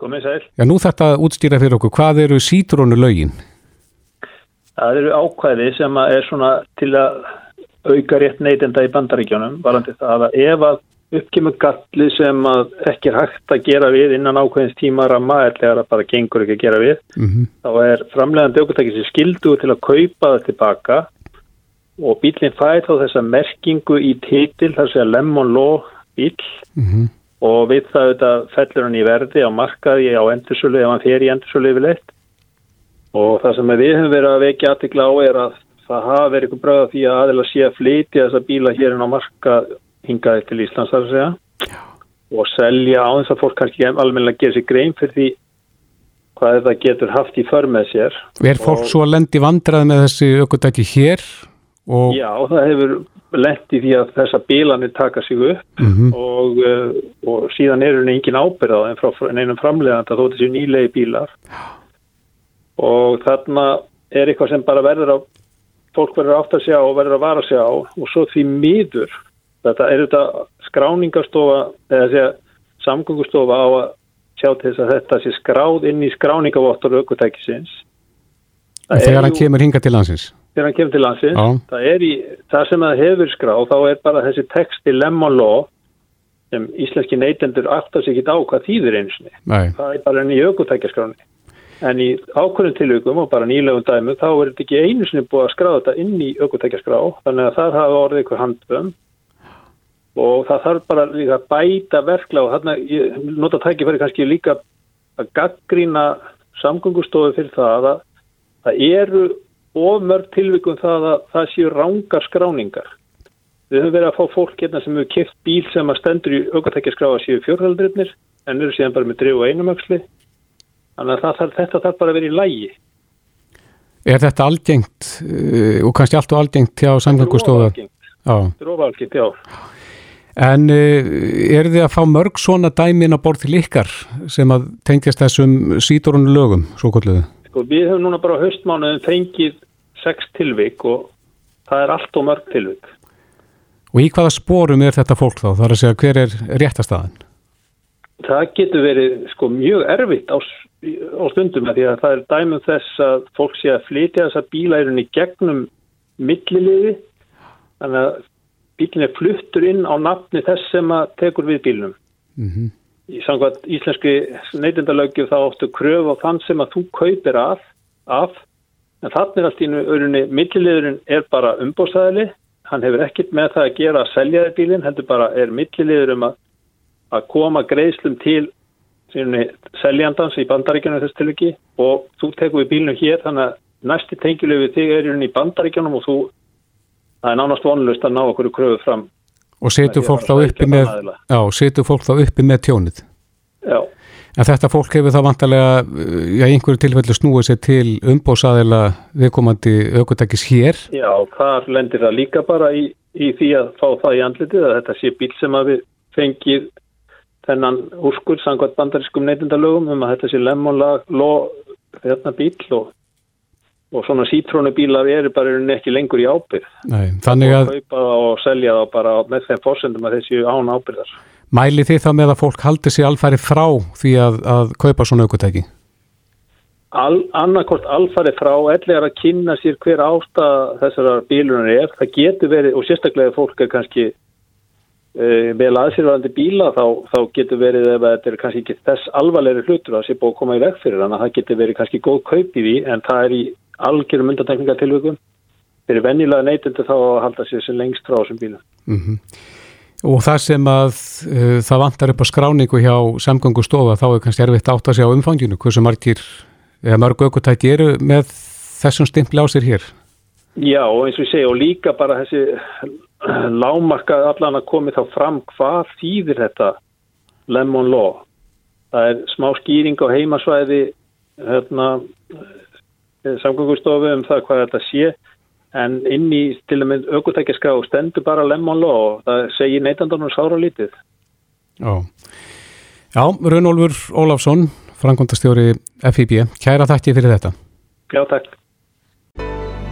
Komið sæl. Já, nú þetta útstýra fyrir okkur, hvað eru sídrónurlögin? Það eru ákvæði sem er svona til að auka rétt neytenda í bandaríkjónum, varandi það að ef að uppkymur galli sem ekki er hægt að gera við innan ákveðins tíma ramma eða bara gengur ekki að gera við mm -hmm. þá er framlegandi aukvöldtækið sem skildu til að kaupa það tilbaka og bílinn fæði þá þessa merkingu í títil þar sé að Lemon Law bíl mm -hmm. og við það auðvitað fellur hann í verði á markaði á endursölu ef hann fer í endursölu yfirleitt og það sem við höfum verið að vekja aðtikla á er að það hafa verið eitthvað bröða því að aðeins sé að flytja þessa bíla hérinn á markað hingaði til Íslands að segja Já. og selja á þess að fólk kannski almenna gera sér grein fyrir því hvað þetta getur haft í för með sér. Er fólk og, svo að lendi vandrað með þessi aukvöldæki hér? Og... Já, það hefur lendi því að þessa bílanir taka sig upp mm -hmm. og, uh, og síðan er henni engin ábyrðað en frá einum framlegand að þó þessi nýlegi bílar og þarna er eitthvað sem bara verður að fólk verður átt að sjá og verður að vara að sjá og svo því miður Þetta er þetta skráningarstofa eða segja samgöngustofa á að sjá til þess að þetta sé skráð inn í skráningavottur aukvöldtækisins. Þegar hann kemur hinga til landsins? Þegar hann kemur til landsins. Það, í, það sem það hefur skráð þá er bara þessi texti lemon law sem íslenski neytendur aftast ekki á hvað þýðir einsinni. Það er bara enn í aukvöldtækiskráni. En í ákvörðum tilvíkum og bara nýlegum dæmu þá er þetta ekki einu sinni búið að skráða þetta inn í aukvöldtækiskrá þannig að það hafa orðið ykkur handböðum og það þarf bara líka að bæta verkla og þarna, ég nota tækifæri kannski líka að gaggrína samgöngustofu fyrir það að það eru ofmörg tilvikum það að það séu rángar skráningar. Við höfum verið að fá fólk hérna sem hefur kipt bíl sem að stendur í aukartækjaskráa séu fjórhaldriðnir en eru síðan bara með drif og einumöksli. Þannig að þarf, þetta þarf bara að vera í lægi. Er þetta algengt uh, og kannski allt og algengt hjá samgöngustofu? Þetta er ofalgengt, já. En uh, er þið að fá mörg svona dæmin að borð til ykkar sem að tengjast þessum sítorunu lögum, svo kolluðu? Sko, við höfum núna bara höstmánuðin fengið sex tilvik og það er allt og mörg tilvik. Og í hvaða spórum er þetta fólk þá? Það er að segja hver er réttastæðan? Það getur verið sko, mjög erfitt á, á stundum því að það er dæmum þess að fólk sé að flytja þessa bílærinni gegnum milliliði þannig að bílinn er fluttur inn á nafni þess sem að tekur við bílnum. Mm -hmm. Í samkvæmt íslenski neytindalögju þá óttu kröf á þann sem að þú kaupir af, af en þannig allt í öðrunni, milliliðurinn er bara umbóðsæðili, hann hefur ekkit með það að gera að selja þér bílinn, hendur bara er milliliður um að, að koma greiðslum til seljandans í bandaríkjunum þess til ekki og þú tekur við bílnum hér þannig að næsti tengilegu við þig er í bandaríkjunum og þú það er nánast vonlust að ná okkur kröfu fram. Og setur fólk fólk þá uppi með tjónið? Já. En þetta fólk hefur þá vantarlega í einhverju tilfellu snúið sér til umbóðsaðila viðkomandi aukvöldakis hér? Já, þar lendir það líka bara í, í því að fá það í andlitið að þetta sé bíl sem að við fengið þennan úrskur sangvært bandariskum neytindalögum um að þetta sé lemmonlag hérna bíl og, og svona sítrónubílar eru bara ekki lengur í ábyrð. Nei, þannig að... Kaupa og selja það bara með þeim fórsendum að þessi án ábyrðar. Mæli þið þá með að fólk haldi sér alfæri frá því að, að kaupa svona aukvöldæki? Al, annarkort alfæri frá, ellegar að kynna sér hver ástað þessara bílunar er. Það getur verið, og sérstaklega fólk er kannski vel aðsýrvarandi bíla, þá, þá getur verið ef þetta er kannski ekki þess alvarlegri hlutur að sé búið að koma í veg fyrir þannig að það getur verið kannski góð kaup í því en það er í algjörum undantekningatilvökum. Þeir eru vennilega neytundu þá að halda sér sem lengst frá þessum bílum. Mm -hmm. Og það sem að uh, það vantar upp á skráningu hjá samgöngustofa þá er kannski erfitt átt að segja á umfanginu hversu margir, eða mörg aukotæki eru með þessum stimpli á sér hér? Já og eins og ég segja og líka bara þessi lámarka allan að komi þá fram hvað þýðir þetta lemon law. Það er smá skýring á heimasvæði hérna, samgöngustofu um það hvað þetta sé en inn í til og með aukotækjaska og stendur bara lemmonló og það segir neytandunum sára lítið. Já, Já Rönnólfur Ólafsson, frangondastjóri FIB, kæra þakki fyrir þetta. Já, takk.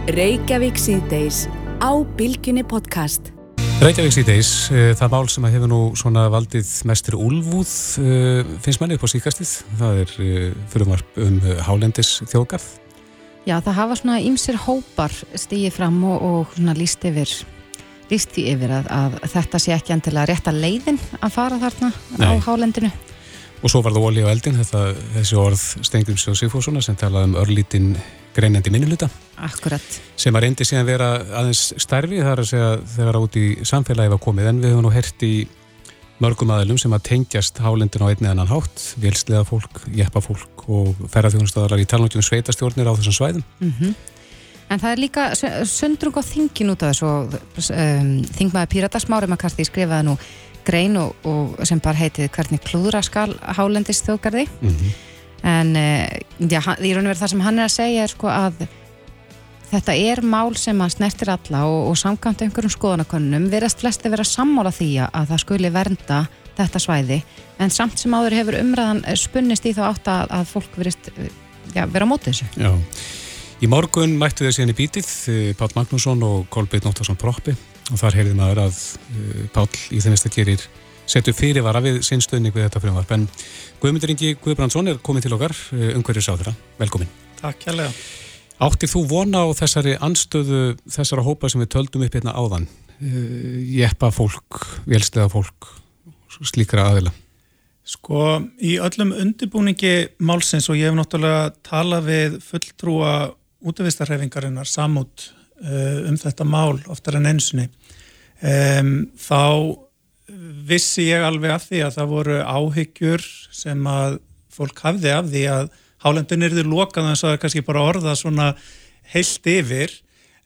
Reykjavík síðdeis á Bilginni podcast. Reykjavík síðdeis, eh, það mál sem hefur nú svona valdið mestur úlvúð eh, finnst manni upp á síkastið. Það er eh, fyrirmarp um Hálendis þjóðgarð Já, það hafa svona ímsir hópar stíið fram og, og svona líst yfir líst því yfir að, að þetta sé ekki endilega rétt að leiðin að fara þarna Nei. á hálendinu. Og svo var það Óli á eldin, þetta, þessi orð Stengrims og Sigfússonar sem talaði um örlítinn greinandi minniluta. Akkurat. Sem að reyndi síðan vera aðeins stærfi þar að segja þegar út í samfélagi var komið en við höfum nú hert í mörgum aðlum sem að tengjast hálendin á einni annan hátt, vilslega fólk, jeppa fólk og ferðarþjónustöðarar í talnátjum sveitastjórnir á þessum svæðum. Mm -hmm. En það er líka sundrung á þingin út af þessu og um, þingmaður Pírata Smári Makarti skrifaði nú grein og, og sem bara heitið hvernig klúðra skal hálendist þjóðgarði mm -hmm. en uh, já, í raun og verið það sem hann er að segja er sko að Þetta er mál sem að snertir alla og, og samkvæmt einhverjum skoðanakönnum verðast flesti vera sammála því að það skuli vernda þetta svæði en samt sem áður hefur umræðan spunnist í þá átt að, að fólk verist ja, vera á móti þessu. Já, í morgun mættu þau síðan í bítið eh, Pál Magnússon og Kolbjörn Nóttarsson Proppi og þar heyrði maður að uh, Pál í þeim veist að gerir setu fyrirvara við sinn stöðning við þetta frumvarp en Guðmundur Ingi Guðbrandsson er komið til okkar uh, umhverjur sáðura. Velkomin. Takk kærlega. Áttið þú vona á þessari anstöðu þessara hópa sem við töldum upp hérna áðan uh, jeppa fólk, vélstega fólk slíkra aðila? Sko, í öllum undirbúningi málsins og ég hef náttúrulega talað við fulltrúa útvistarhefingarinnar samút uh, um þetta mál oftar en einsunni um, þá vissi ég alveg af því að það voru áhyggjur sem að fólk hafði af því að hálendin er þið lokað en svo er kannski bara orða svona heilt yfir.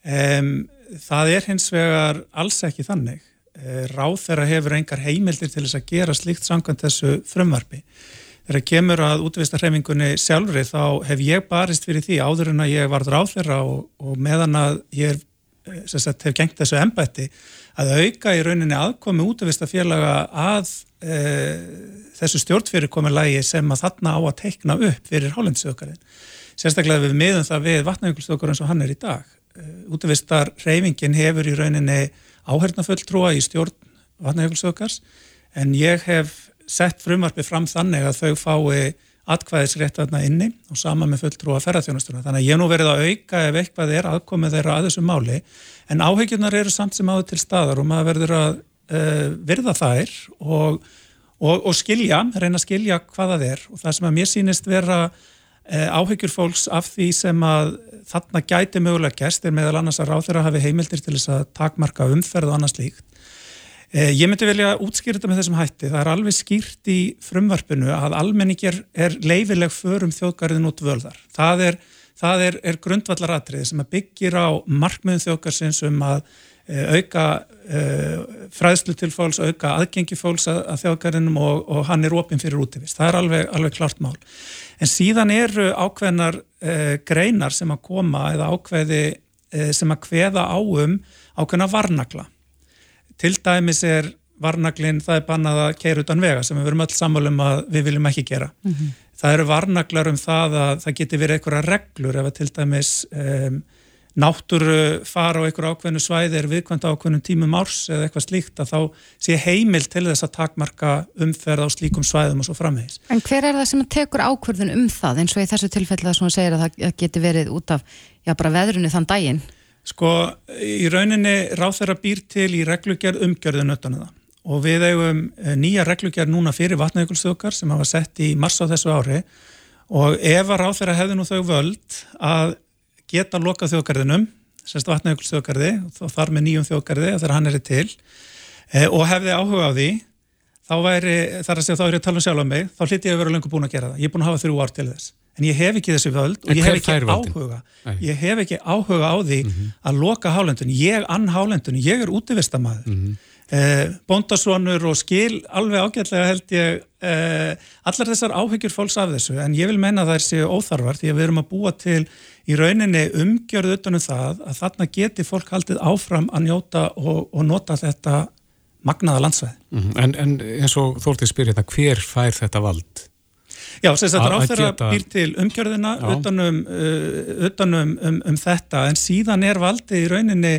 Um, það er hins vegar alls ekki þannig. Eh, ráð þeirra hefur engar heimildir til þess að gera slíkt samkvæmt þessu frumvarfi þegar kemur að útvista hreifingunni sjálfri þá hef ég barist fyrir því áður en að ég varð ráð þeirra og, og meðan að ég eh, sagt, hef gengt þessu embætti að auka í rauninni aðkomi útvista félaga að þessu stjórnfyrirkominlægi sem að þarna á að teikna upp fyrir hálendisökarinn. Sérstaklega við miðum það við vatnajökulsökur eins og hann er í dag. Eh, útvistar reyfingin hefur í rauninni áhernafulltrúa í stjórn vatnajökulsökars en ég hef sett frumarfi fram þannig að þau fái atkvæðisrétt aðna inni og sama með fulltrúa ferðarþjónustuna. Þannig að ég nú verið að auka ef eitthvað er aðkomið þeirra að þessu máli en áhegjurnar eru samt sem áður til staðar og maður verður að uh, virða þær og og, og skilja, reyna að skilja hvað það er og það sem að mér sýnist vera eh, áhyggjur fólks af því sem að þarna gæti mögulega gerst er meðal annars að ráð þeirra hafi heimildir til þess að takmarka umferð og annars líkt Eh, ég myndi velja að útskýra þetta með þessum hætti. Það er alveg skýrt í frumvarpinu að almenningar er leifileg förum þjóðgarðin út völdar. Það er, það er, er grundvallaratriði sem byggir á markmiðum þjóðgarðsins um að auka uh, fræðslu til fólks, auka aðgengi fólks að, að þjóðgarðinum og, og hann er opinn fyrir útivist. Það er alveg, alveg klart mál. En síðan eru ákveðnar uh, greinar sem að koma eða ákveði uh, sem að kveða áum ákveðna varnagla til dæmis er varnaglinn, það er bannað að keira utan vega sem við verum öll sammálum að við viljum ekki gera. Mm -hmm. Það eru varnaglar um það að það geti verið einhverja reglur ef að til dæmis um, náttúru fara á einhverju ákveðnu svæði er viðkvæmt ákveðnum tímum árs eða eitthvað slíkt að þá sé heimil til þess að takmarka umferð á slíkum svæðum og svo framvegis. En hver er það sem tekur ákveðun um það eins og í þessu tilfelli að svona segir að það geti verið út af já bara veðrunu þann daginn? Sko, í rauninni ráð þeirra býr til í reglugjörð umgjörðun utan það og við eigum eh, nýja reglugjörð núna fyrir vatnaugulstökar sem hafa sett í mars á þessu ári og ef að ráð þeirra hefði nú þau völd að geta loka þjókarðinum, semst vatnaugulstökarði og þar með nýjum þjókarði þegar hann er til e, og hefði áhuga á því þá væri, þar að segja þá er ég að tala um sjálf á mig, þá hliti ég að vera lengur búin að gera það. Ég er búin að hafa þrjú ár til þess en ég hef ekki þessi völd og ég hef ekki áhuga Nei. ég hef ekki áhuga á því mm -hmm. að loka hálendun, ég ann hálendun ég er útivistamæður mm -hmm. Eh, bondasvonur og skil alveg ágætlega held ég eh, allar þessar áhyggjur fólks af þessu en ég vil menna að það er séu óþarfar því að við erum að búa til í rauninni umgjörðu utanum það að þarna geti fólk haldið áfram að njóta og, og nota þetta magnaða landsveið mm -hmm. en, en eins og þórtið spyrir þetta, hver fær þetta vald? Já, þess að ráþæra býr til umgjörðina utanum, uh, utanum um, um þetta en síðan er valdið í rauninni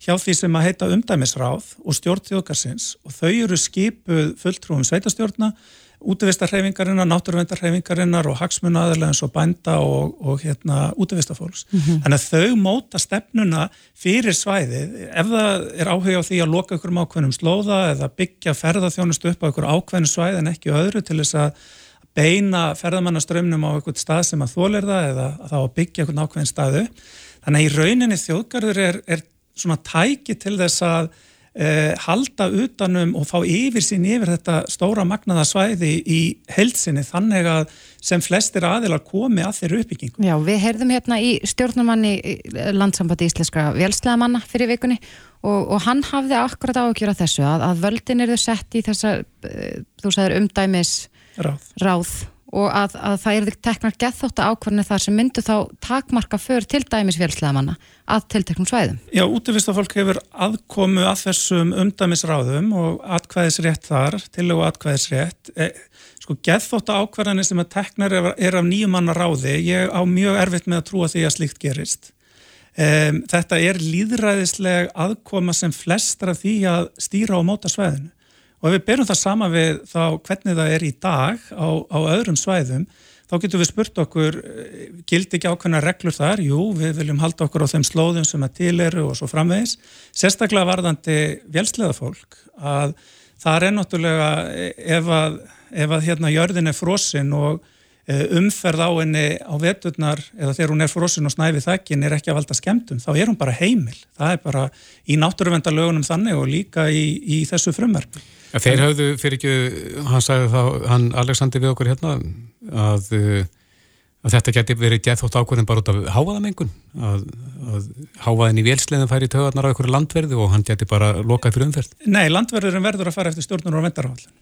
hjá því sem að heita umdæmisráð og stjórnþjókarsins og þau eru skipuð fulltrúum sveitastjórna útvistarhefingarinnar, náttúruvendarhefingarinnar og hagsmunaðarlega eins og bænda og, og hérna útvistafólks. Mm -hmm. Þannig að þau móta stefnuna fyrir svæðið ef það er áhuga á því að loka ykkur um ákveðnum slóða eða byggja ferðarþjónust upp á ykkur ákveðnum svæð en ekki öðru til þess að beina ferðamannaströmmnum á einhvern stað sem að þólir það eða að þá að byggja einhvern ákveðin staðu. Þannig að í rauninni þjóðgarður er, er svona tæki til þess að eh, halda utanum og fá yfir sín yfir þetta stóra magnaða svæði í heilsinni þannig að sem flestir aðilar komi að þeirra uppbyggingu. Já, við heyrðum hérna í stjórnumanni landsambandi íslenska vélslegamanna fyrir vikunni og, og hann hafði akkurat áhugjur af þessu að, að völdin eru sett í þessa, eh, þú sagður umdæmis ráð, ráð og að, að það er teknar gethótt að ákvarðinu þar sem myndu þá takmarka för til dæmis félslegamanna að tilteknum svæðum. Já, útvistafólk hefur aðkomu að þessum umdæmisráðum og atkvæðisrétt þar, til og atkvæðisrétt. E, sko, gethótt að ákvarðinu sem að teknar er, af nýjumanna ráði, ég á mjög erfitt með að trúa því að slíkt gerist. Um, þetta er líðræðisleg aðkoma sem flestra því að stýra á móta svæðinu og ef við berum það sama við þá hvernig það er í dag á, á öðrum svæðum þá getum við spurt okkur eh, gildi ekki ákveðna reglur þar? Jú, við viljum halda okkur á þeim slóðum sem að til eru og svo framvegis. Sérstaklega varðandi vjelsleða fólk að það er náttúrulega eh, ef að, ef að hérna jörðin er frosinn og eh, umferð á henni á veturnar eða þegar hún er frosinn og snæfið þekkin er ekki að valda skemmtum, þá er hún bara heimil. Það er bara í náttúruvendalögunum þannig og líka í, í þessu frumverfi. Þeir hafðu fyrir ekki, hann sagði þá, hann Alexander við okkur hérna að, eh, að þetta geti verið gett þótt ákveðin bara út af háaðamengun að, að háaðin í vélsleginn færi tögarnar á einhverju landverði og hann geti bara lokað fyrir umferð. Nei, landverðurinn verður að fara eftir stjórnur og vendarhaldin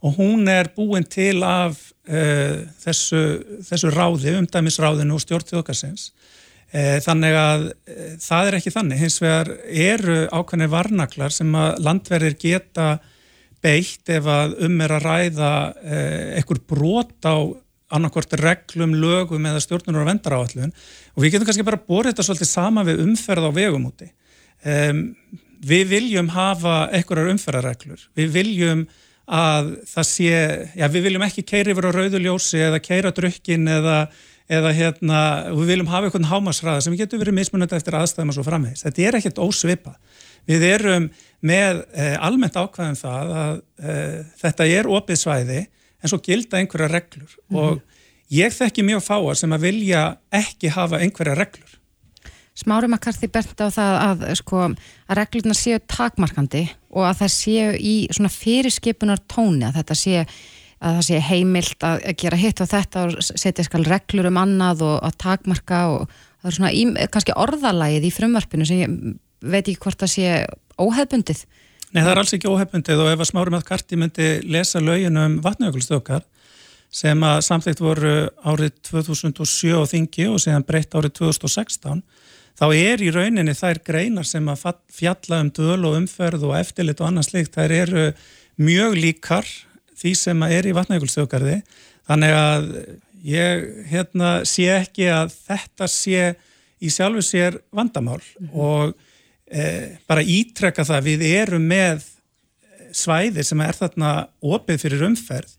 og hún er búin til af uh, þessu, þessu ráði, umdæmisráðinu og stjórnþjókarsins uh, þannig að það er ekki þannig, hins vegar eru ákveðinir varnaklar sem að landverðir geta beitt ef að um er að ræða eh, einhver brot á annarkort reglum, lögum eða stjórnunar og vendaráallun og við getum kannski bara borðið þetta svolítið sama við umferð á vegum úti. Um, við viljum hafa einhverjar umferðarreglur, við viljum að það sé, já við viljum ekki keira yfir á rauðuljósi eða keira drukkin eða, eða hérna, við viljum hafa einhvern hámasræða sem getur verið mismunandi eftir aðstæðum og svo framvegis. Þetta er ekkert ósvipað. Við erum með eh, almennt ákvæðum það að eh, þetta er opið svæði en svo gilda einhverja reglur mm -hmm. og ég þekki mjög fáar sem að vilja ekki hafa einhverja reglur. Smári McCarthy bent á það að, sko, að reglurna séu takmarkandi og að það séu í svona fyrirskipunar tóni að þetta sé að það sé heimilt að gera hitt og þetta og setja skal reglur um annað og að takmarka og það er svona í, kannski orðalagið í frumvarpinu sem ég veit ekki hvort það sé óhefbundið. Nei það er alls ekki óhefbundið og ef að Smári McCarthy myndi lesa lögin um vatnajökulstökar sem að samþýtt voru árið 2007 á þingi og síðan breytt árið 2016 þá er í rauninni þær greinar sem að fjalla um döl og umferð og eftirlit og annars líkt, þær eru mjög líkar því sem að er í vatnægulstjókarði þannig að ég hérna, sé ekki að þetta sé í sjálfu sér vandamál mm -hmm. og bara ítrekka það við erum með svæði sem er þarna opið fyrir umferð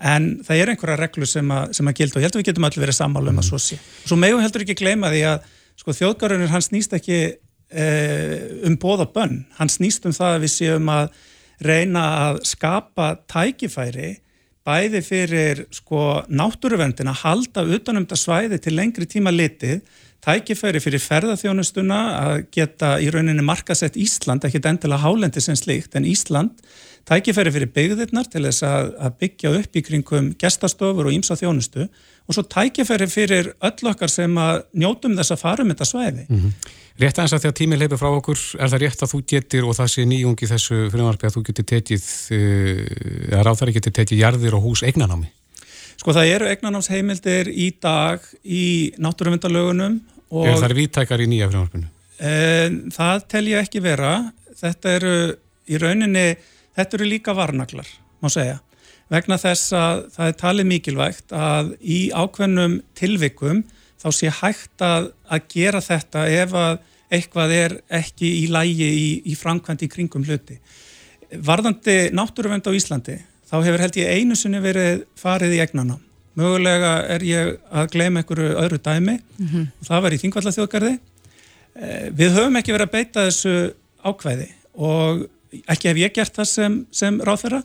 en það er einhverja reglu sem að, sem að gilda og ég held að við getum allir verið sammálu um að svo sé. Svo megum heldur ekki gleyma því að sko þjóðgarunir hann snýst ekki eh, um bóða bönn, hann snýst um það að við séum að reyna að skapa tækifæri bæði fyrir sko náttúruverndin að halda utanum þetta svæði til lengri tíma litið tækifæri fyrir ferðarþjónustuna að geta í rauninni markasett Ísland, ekki endilega hálendi sem slíkt, en Ísland tækifæri fyrir byggðirnar til þess að, að byggja upp í kringum gestastofur og ímsa þjónustu og svo tækifæri fyrir öll okkar sem að njótum þess að fara um þetta svæði. Mm -hmm. Rétt aðeins að því að tímið leipur frá okkur, er það rétt að þú getur og það sé nýjungi þessu frumarfi að þú getur tekið, eh, eða ráþæri getur tekið jarðir og hús eignanámi? Sko það eru eignanámsheimildir í dag í náttúruvendalögunum. Er það viðtækar í nýja frumarfinu? E, það tel ég ekki vera. Þetta eru í rauninni Þetta eru líka varnaglar, má segja, vegna þess að það er talið mikilvægt að í ákveðnum tilvikum þá sé hægt að, að gera þetta ef að eitthvað er ekki í lægi í, í framkvæmdi í kringum hluti. Varðandi náttúruvend á Íslandi, þá hefur held ég einu sinni verið farið í egnana. Mögulega er ég að gleyma einhverju öðru dæmi, mm -hmm. það var í Þingvallathjóðgarði. Eh, við höfum ekki verið að beita þessu ákveði og ekki hef ég gert það sem, sem ráðferða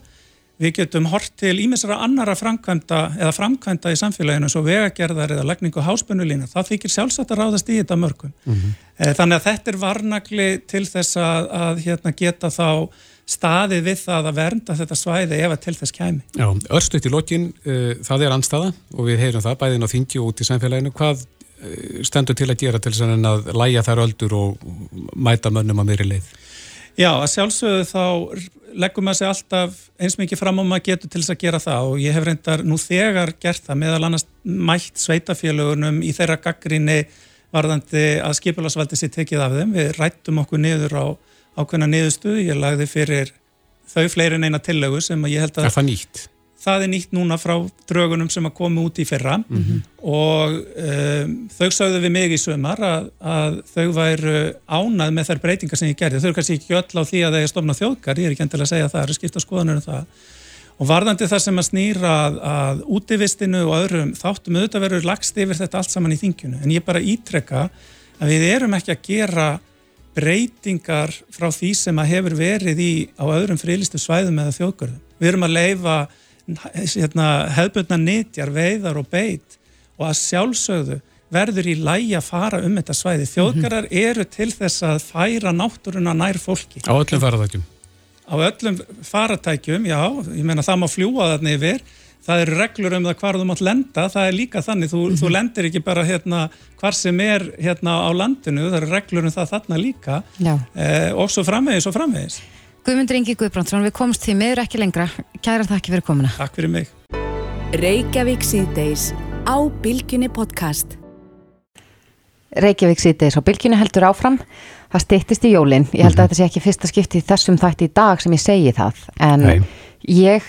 við getum hort til ímessara annara framkvæmda eða framkvæmda í samfélaginu svo vegagerðar eða lagningu háspennulína það þykir sjálfsagt að ráðast í þetta mörgum mm -hmm. þannig að þetta er varnagli til þess að, að hérna, geta þá staðið við það að vernda þetta svæði ef að til þess kæmi. Já, örstuðt í lokin, uh, það er anstaða og við heyrum það bæðin á þingi og út í samfélaginu. Hvað uh, stendur til að gera til þess að læja þær öldur og mæta mönnum að meiri leið? Já, að sjálfsögðu þá leggum maður sig alltaf eins mikið fram og maður getur til þess að gera það og ég hef reyndar nú þegar gert það meðal annars mætt sveitafélagunum í þeirra gaggrinni varðandi að skipularsvaldi sér tekið af þeim. Við rættum okkur niður á ákveðna niðurstuð, ég lagði fyrir þau fleirin eina tillögu sem ég held að... Er það nýtt? það er nýtt núna frá draugunum sem að koma út í fyrra mm -hmm. og um, þau sagðu við mig í sömar að, að þau væru ánað með þær breytingar sem ég gerði. Þau eru kannski ekki öll á því að það er stofna þjóðgar, ég er ekki endilega að segja að það eru skipta skoðanur um það. Og varðandi það sem að snýra að, að útivistinu og öðrum þáttum auðvitað verður lagst yfir þetta allt saman í þingjunu. En ég bara ítrekka að við erum ekki að gera breytingar frá því sem að hefur verið í á öðrum frílistu svæðum eða þjóðgörðum. Við erum að leifa hérna, hefðbundna nýtjar, veiðar og beit og að sjálfsögðu verður í lægi að fara um þetta svæði. Mhm. eru til þess að færa náttúruna nær fólki. Á öllum faratækjum? Á öllum faratækjum, já. Ég menna það má fljúa þarna yfir. Það eru reglur um það hvar þú mátt lenda. Það er líka þannig. Þú, mm -hmm. þú lendir ekki bara hérna, hvar sem er hérna, á landinu. Það eru reglur um það þarna líka. Eh, og svo framvegis og framvegis. Guðmundur Ingi Guðbrandsson, við komst því meður ekki lengra. Kæra þakki fyrir komuna. Takk fyrir mig. Reykjavík síðdeis á Bilginni podcast. Reykjavík síðdeis á Bilginni heldur áfram. Það stýttist í jólinn. Ég held að þetta sé ekki fyrsta skipti þessum þætti í dag sem ég segi það. En Nei. ég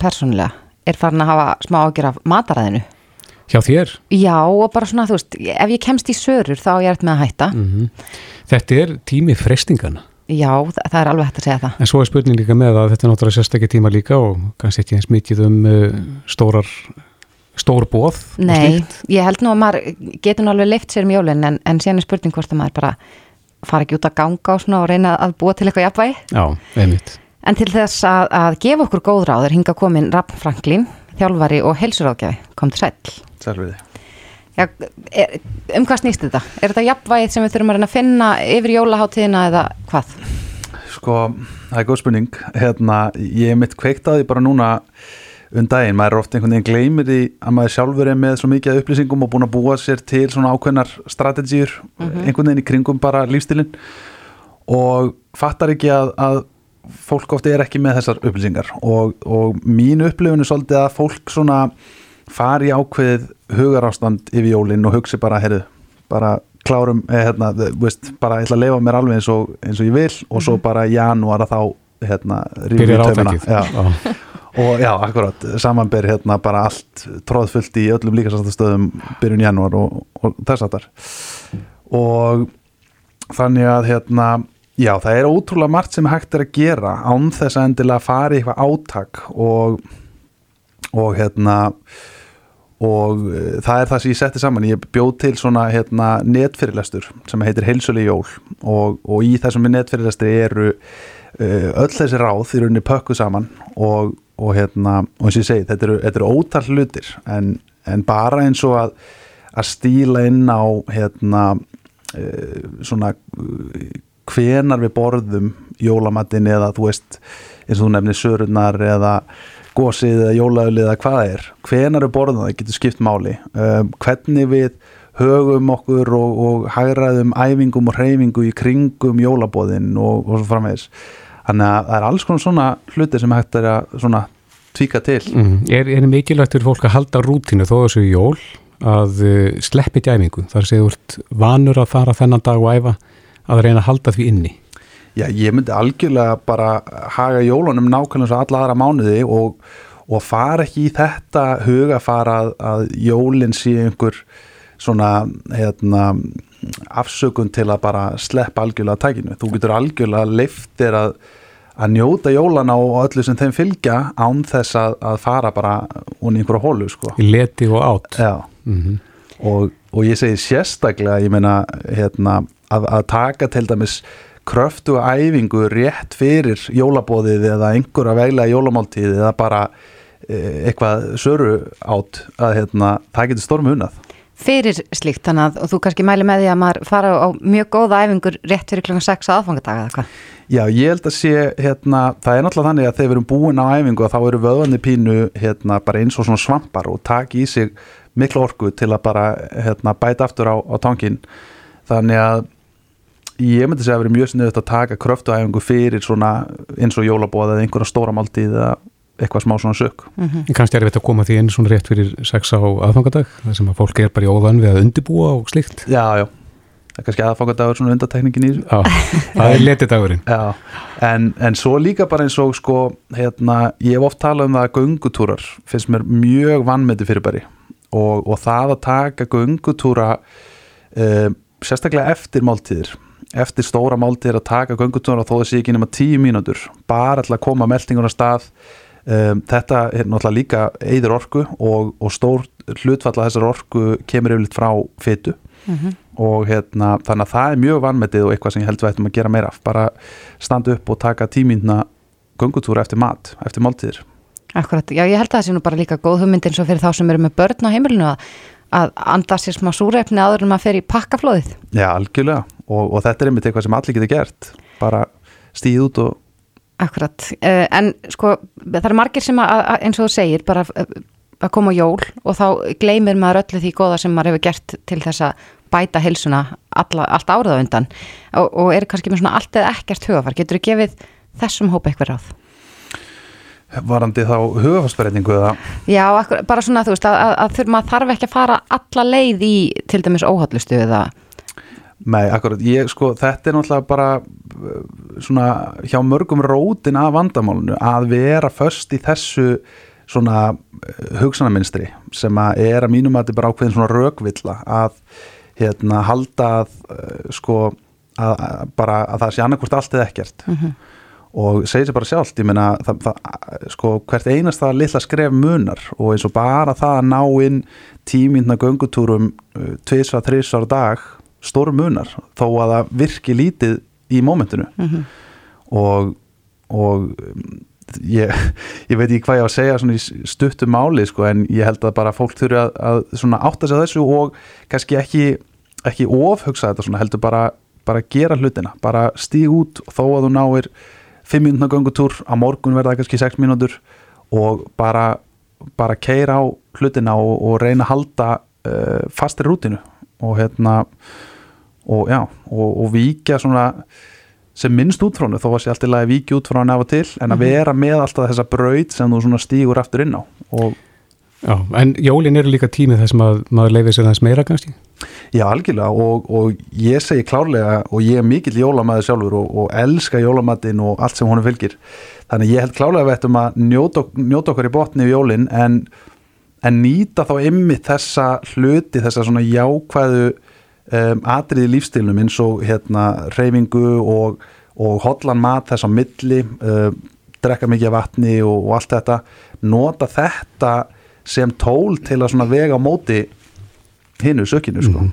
persónulega er farin að hafa smá ágjör af mataræðinu. Hjá þér? Já og bara svona þú veist, ef ég kemst í sörur þá er ég eftir með að hætta. Mm -hmm. Þetta er tími frestingana. Já, það er alveg hægt að segja það. En svo er spurning líka með að þetta er náttúrulega sérstaklega tíma líka og kannski ekki eins mikið um uh, stórar, stór bóð. Nei, ég held nú að maður getur alveg leift sér um jólinn en, en síðan er spurning hvort að maður bara fara ekki út að ganga og, og reyna að búa til eitthvað jafnvægi. Já, einmitt. En til þess að, að gefa okkur góð ráður hinga komin Raffn Franklín, þjálfari og helsuráðgjafi, kom til sæl. Sælviði. Já, er, um hvað snýst þetta? Er þetta jafnvægið sem við þurfum að reyna að finna yfir jólaháttíðina eða hvað? Sko, það er góð spurning hérna, ég er mitt kveikt að því bara núna um daginn, maður er ofta einhvern veginn gleymir því að maður sjálfur er með svo mikið upplýsingum og búin að búa sér til svona ákveðnar strategýr, mm -hmm. einhvern veginn í kringum bara lífstilinn og fattar ekki að, að fólk ofta er ekki með þessar upplýsingar og, og mín upplifun er svolítið að fólk svona fari ákveðið hugarástand yfir jólinn og hugsi bara, heyrðu, bara klárum, eh, hérna, veist, bara ég ætla að leifa mér alveg eins og, eins og ég vil og svo mhm. bara í janúar að þá hérna, byrjar átakið. Og já, akkurat, samanber hérna bara allt tróðfullt í öllum líkastastöðum byrjun janúar og, og þess að þar og þannig að hérna já, það er ótrúlega margt sem hægt er að gera án þess að endilega fari eitthvað átak og og hérna og eh, það er það sem ég setti saman. Ég bjóð til svona hérna, netfyrirlestur sem heitir Heilsuli Jól og, og í þessum netfyrirlestri eru uh, öll þessi ráð í rauninni pökku saman og, og hérna, og eins og ég segi, þetta eru, þetta eru ótal hlutir en, en bara eins og að, að stíla inn á hérna uh, svona hvenar við borðum jólamattin eða þú veist eins og þú nefnir sörurnar eða gósið eða jólaulið eða hvað er. Hvenar er borðan það getur skipt máli. Um, hvernig við högum okkur og, og hægraðum æfingum og hreyfingu í kringum jólabóðin og, og svo framvegs þannig að það er alls konar svona hluti sem hægt er að svona tvíka til. Mm. Er, er mikilvægt fyrir fólk að halda rútinu þó þessu jól að uh, sleppi dæmingu? Þar séu vanur að fara þennan dag og æfa að reyna að halda því inni Já, ég myndi algjörlega bara haga jólunum nákvæmlega svo alla aðra mánuði og, og fara ekki í þetta huga fara að, að jólinn sé einhver svona hérna, afsökun til að bara sleppa algjörlega tækinu. Þú getur algjörlega leiftir að, að njóta jólana og öllu sem þeim fylgja án þess að, að fara bara unni einhverju hólu. Sko. Í leti og átt. Já, mm -hmm. og, og ég segi sérstaklega, ég meina, hérna, að taka til dæmis kröftu og æfingu rétt fyrir jólabóðið eða einhverja veglega jólamáltíð eða bara e, eitthvað söru átt að hérna, það getur stormu unnað. Fyrir slíkt þannig að þú kannski mæli með því að maður fara á mjög góða æfingur rétt fyrir kl. 6 aðfangadaga eða hvað? Já, ég held að sé, hérna, það er náttúrulega þannig að þegar við erum búin á æfingu þá eru vöðvanni pínu hérna, bara eins og svona svampar og taki í sig miklu orku til að bara hérna, bæta aftur á, á tankin þannig að ég myndi segja að verið mjög sniðut að taka kröftuæfingu fyrir svona eins og jólabóð eða einhverja stóra máltíð eða eitthvað smá svona sök. Mm -hmm. Kannski er þetta að koma því einu svona rétt fyrir sex á aðfangadag þar sem að fólk er bara í óðan við að undibúa og slikt Já, já, það er kannski aðfangadagur svona undatekningin í þessu. Já, það er letidagurinn. Já, en, en svo líka bara eins og sko, hérna, ég hef oft talað um það að göngutúrar finnst mér mjög vannmeti fyrirbæri og, og það að taka göngutúra um, sérstaklega eftir máltíðir eftir stóra máltir að taka göngutunar og þó það sé ekki nema tíu mínútur bara að koma meldingur á stað. Um, þetta er náttúrulega líka eður orku og, og stór hlutfalla þessar orku kemur yfirleitt frá fytu mm -hmm. og hérna, þannig að það er mjög vanmetið og eitthvað sem ég held við ættum að gera meira bara standa upp og taka tímínuna göngutúra eftir mat, eftir máltíðir Akkurat, já ég held að það sé nú bara líka góð hugmynd eins og fyrir þá sem eru með börn á heimilinu að að anda sér smá súreifni aður en maður fer í pakkaflóðið. Já, algjörlega. Og, og þetta er einmitt eitthvað sem allir getur gert. Bara stíð út og Akkurat, uh, en sko það er margir sem að, eins og þú segir bara að koma jól og þá gleymir maður öllu því goða sem maður hefur gert til þess að bæta hilsuna alla, allt árað á undan. Og, og er kannski með svona allt eða ekkert hugafar, getur þú gefið þessum hópa eitthvað ráð? Varandi þá hugafastbreytingu eða? Já, bara svona þú veist að, að, að maður þarf ekki að fara alla leið í til dæmis óhallustu eða? Nei, akkurat, ég sko þetta er náttúrulega bara svona hjá mörgum rótin af vandamálunu að vera först í þessu svona eh, hugsanarminstri sem að er að mínum að þetta er bara ákveðin svona rögvilla að hérna halda að eh, sko að, að bara að það sé annarkvort allt eða ekkert. Mm -hmm og segir sér bara sjálft, ég meina það, það, sko, hvert einasta lilla skref munar. Og eins og bara það að ná inn tímindna göngutúrum uh, tviðsvar, þriðsvar dag stóru munar, þó að það virki lítið í mómentinu. Mm -hmm. og, og ég, ég veit ekki hvað ég á að segja svona í stuttu máli sko en ég held að bara fólk þurfi að, að svona átta sig á þessu og kannski ekki, ekki ofhugsa þetta svona heldur bara, bara gera hlutina, bara stíg út þó að þú náir 5 minútna gangutúr, á morgun verða kannski 6 mínútur og bara bara keira á hlutina og, og reyna að halda uh, fastir rútinu og hérna og já, og, og víkja svona sem minnst út frá hennu, þó að sé alltaf að víkja út frá hennu af og til, en að Mhm. vera með alltaf þessa braut sem þú svona stígur aftur inn á og Já, en jólin eru líka tímið þess að maður leifir sér aðeins meira kannski? Já, algjörlega og, og ég segi klárlega og ég er mikill jólamæður sjálfur og, og elska jólamatinn og allt sem honum fylgir. Þannig ég held klárlega við ættum að njóta, njóta okkur í botni í jólin en, en nýta þá ymmið þessa hluti, þessa svona jákvæðu um, atriði lífstilnum eins og hérna reyfingu og, og hotlan mat þess á milli um, drekka mikið vatni og allt þetta. Nota þetta sem tól til að svona vega móti hinnu sökinu sko.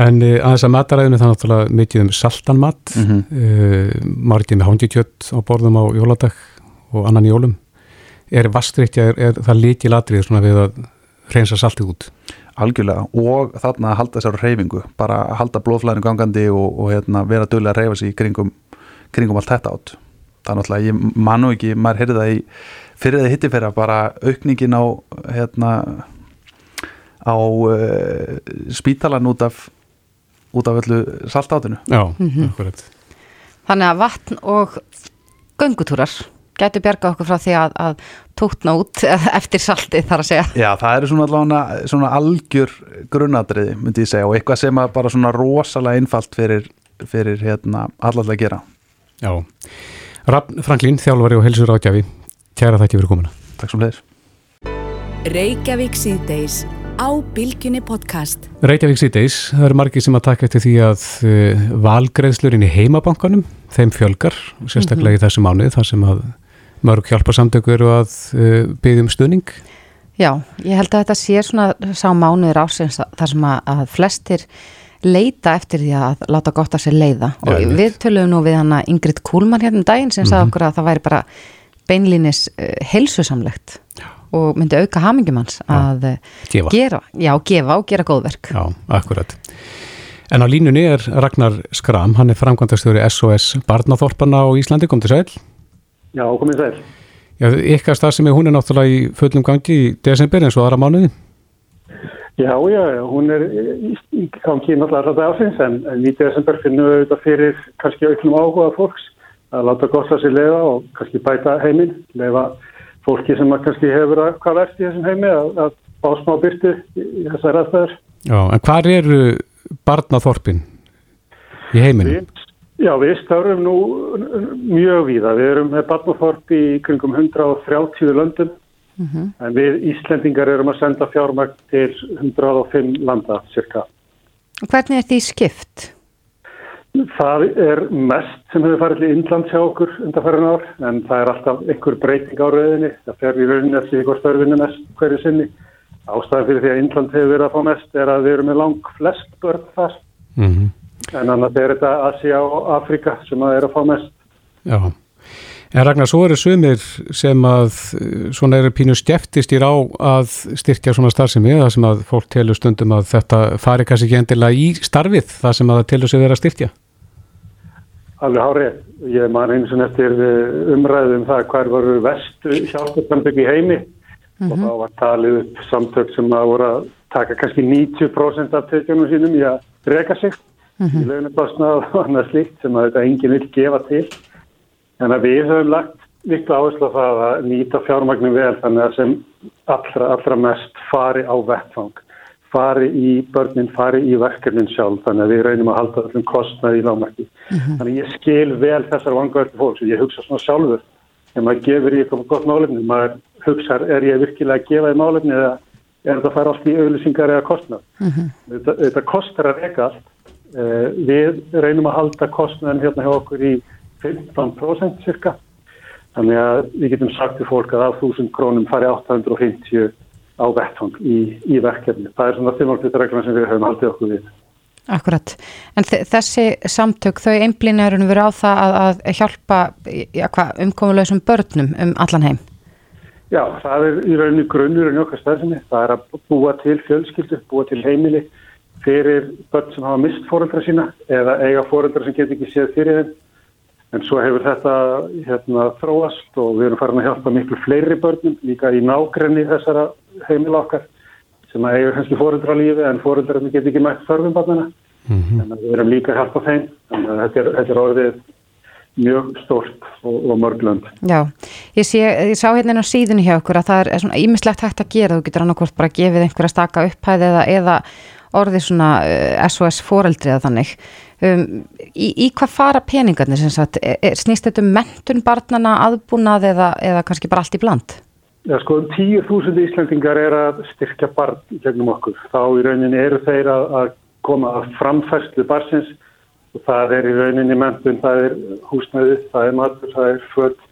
En uh, aðeins að mataræðinu það er náttúrulega mikið um saltan mat mm. -hmm. margir með hangikjött á borðum á jóladag og annan jólum. Er vastriktja, er, er það líkil atrið svona við að reynsa saltið út? Algjörlega og þarna að halda sér á reyfingu bara að halda blóðflæðinu gangandi og, og hérna, vera dögulega að reyfa sig í kringum, kringum allt þetta átt. Það er náttúrulega, ég manu ekki, maður heyrði það í fyrir það hitti fyrir að bara aukningin á hérna á uh, spítalan út af út af öllu saltátinu. Já, Mhm. akkurat. Þannig að vatn og göngutúrar gætu bjarga okkur frá því að, að tókna út eftir saltið þar að segja. Já, það eru svona allavega svona algjör grunnadriði, myndi ég segja og eitthvað sem að bara svona rosalega einfalt fyrir, fyrir hérna allallega að gera. Já, Rafn Franklín, þjálfari og helsur ágjafi kæra þakki fyrir komuna Takk sem leiðis Reykjavík síðdeis á Bilginni podcast. Reykjavík síðdeis, það eru margir sem að taka eftir því að uh, valgreðslurinn í heimabankanum, þeim fjölgar sérstaklega í þessu mánuði þar sem að mörg hjálparsamtöku eru að uh, byggja um stuðning Já, ég held að þetta sé svona sá mánuður ásins þar sem að, að flestir leita eftir því að láta gott að sér leiða og Já, einmitt. við tölum nú við hana Ingrid Kúlmann hérna um daginn sem sagði Mhm. okkur að það væri bara beinlínis uh, helsusamlegt og myndi auka hamingjum hans að uh, Gefa. gera, já, gefa og gera góðverk. Já, akkurat. En á línunni er Ragnar Skram, hann er framkvæmdastjóri SOS Barnaþorparna á Íslandi, kom til sæl. Já, komið sæl. Já, ykkar stað sem er hún er náttúrulega í fullum gangi í desember eins og aðra mánuði. Já, já, hún er í, gangi náttúrulega alltaf ásins en, en í desember finnum við auðvitað fyrir kannski auknum áhuga fólks að láta gott að sér leiða og kannski bæta heiminn, leiða fólki sem kannski hefur að hvað verst í þessum heimi að, að fá smá byrtu í, í þessar aðstæður. Já, en hvar eru Barnaþorpin í heiminum? Við, já, við störfum nú mjög víða. Við erum með barnaþorp í kringum 130 löndum en við Íslendingar erum að senda fjármagn til 105 landa cirka. Hvernig er því skipt? Það er mest sem hefur farið til Indland hjá okkur undanfærin ár en það er alltaf einhver breyting á rauðinni. Það fer í rauninni eftir ykkur störfinu mest hverju sinni. Ástæðan fyrir því að Indland hefur verið að fá mest er að við erum með lang flest börn þar Mm en annars er þetta Asia og Afrika sem að er að fá mest. Já. En Ragnar, svo eru sumir sem að eh, svona eru pínu skeftistir á að styrkja svona starfsemi, það sem að fólk telur stundum að þetta fari kannski ekki endilega í starfið, það sem að það telur sig vera að styrkja. Alveg hárið. Ég man eins og eftir eh, umræðu um það hver voru vestu hjálparsamtök í heimi og þá var talið upp samtök sem að voru að taka kannski 90% af tekjunum sínum í að reka sig í launakostnað og annað slíkt sem að þetta enginn vil gefa til. En að við höfum lagt miklu áherslu á það að nýta fjármagnum vel þannig að sem allra, allra mest fari á vettfang, fari í börnin, fari í verkefnin sjálf þannig að við reynum að halda öllum kostnaði í lágmætti. Þannig að ég skil vel þessar vangavertu fólks og ég hugsa svona sjálfur ef maður gefur í eitthvað gott málefni, maður hugsar er ég virkilega að gefa í málefni eða er þetta að fara allt í auðlýsingar eða kostnað. Þetta, þetta kostar að reyka allt. Uh, við reynum að halda kostnaðin hérna hjá okkur í 15% cirka. Þannig að við getum sagt til fólk að af 1000 krónum fari 850 á vettfang í, í verkefni. Það er svona þimmalflýttareglan sem við höfum haldið okkur við. Akkurat, en þessi samtök þau einblýnarinn verið á það að, að hjálpa ja, umkomulegsum börnum um allan heim? Já, það er í rauninni grunnur en okkar stafsinni, það er að búa til fjölskyldu, búa til heimili fyrir börn sem hafa mist fóreldra sína eða eiga fóreldra sem getur ekki séð fyrir þeim en svo hefur þetta hérna, þróast og við erum farin að hjálpa miklu fleiri börnum líka í nákrenni þessara heimila okkar sem að eiga kannski fóreldra lífi en fóreldra sem getur ekki mætt þörfum barnana mm -hmm. en við erum líka að hjálpa þeim. Að þetta er, þetta er orðið mjög stórt og, og mörglönd Já, ég, sé, ég sá hérna á síðunni hjá okkur að það er svona ímislegt hægt að gera. Þú getur annarkort bara gefið einhverja staka upphæði eða, eða orðið svona SOS uh, fóreldri eða þannig um, í, í hvað fara peningarnir sem sagt, er, er, snýst þetta um mentun barnana aðbúnað eða, eða kannski bara allt í bland? Já sko, um 10.000 Íslandingar er að styrkja barn gegnum okkur. Þá í rauninni eru þeir að, að koma að framfærslu barsins og það er í rauninni mentun, það er húsnæði, það er matur, það er född,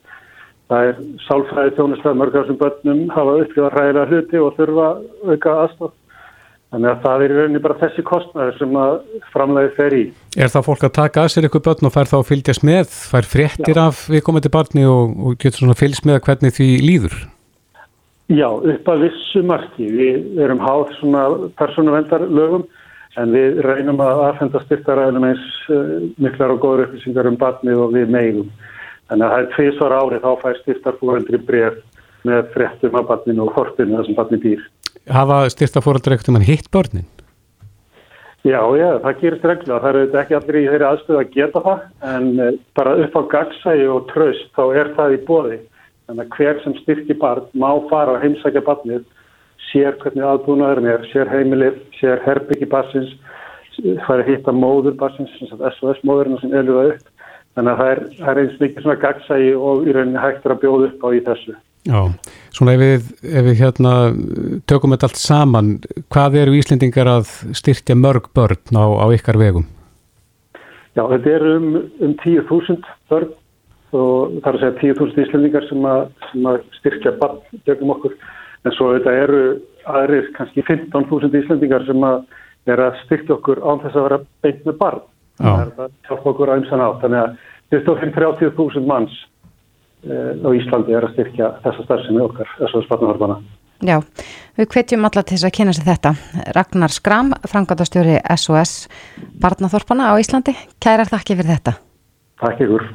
það er sálfræði þjónustað mörgar sem börnum hafa upplifað ræðilega hluti og þurfa auka aðstof. Þannig að það er rauninni bara þessi kostnæður sem að framlega fer í. Er það fólk að taka að sér ykkur börn og fær þá að fylgjast með, fær fréttir Já. af viðkomandi barni og, og getur svona fylgst með hvernig því líður? Já, upp að vissu marki. Við erum háð svona persónuvendarlögum en við reynum að aðfenda styrtaræðinum eins uh, miklar og góður upplýsingar um barnið og við meigum. Þannig að það er tviðsvar árið þá fær styrtarfúrandri bref með fréttum af barninu og hortinu þessum barni býr hafa styrtafóraldar ekkert um hann hitt börnin? Já, já, það gerist reglulega. Það eru ekki allir í þeirri aðstöðu að geta það, en eh, bara upp á gagsægi og tröst þá er það í bóði. Þannig að hver sem styrkir barn má fara að heimsækja barnið, sér hvernig aðbúnaðurinn er, sér heimilið, sér herbyggi barsins, fara að hitta móður barsins, SOS móðurinn sem eluða upp. Þannig að það er, það er eins mikið svona gagsægi og í rauninni hægtur að bjóða upp á í þessu. Já, svona ef við, ef við hérna tökum þetta allt saman, hvað eru Íslendingar að styrkja mörg börn á, á ykkar vegum? Já, þetta er um, um 10.000 börn og það er að segja 10.000 Íslendingar sem að, sem að styrkja barn gegum okkur, en svo þetta eru aðrir kannski 15.000 Íslendingar sem að er að styrkja okkur án þess að vera beint með barn. Já. Það er að hjálpa okkur að ymsan á, þannig að þetta er 30.000 manns á Íslandi er að styrkja þessa starfsemi okkar, þessu spartnahorfana. Já, við hvetjum alla til þess að kynna sér þetta. Ragnar Skram, frangatastjóri SOS Barnathorfana á Íslandi. Kærar þakki fyrir þetta. Takk ykkur.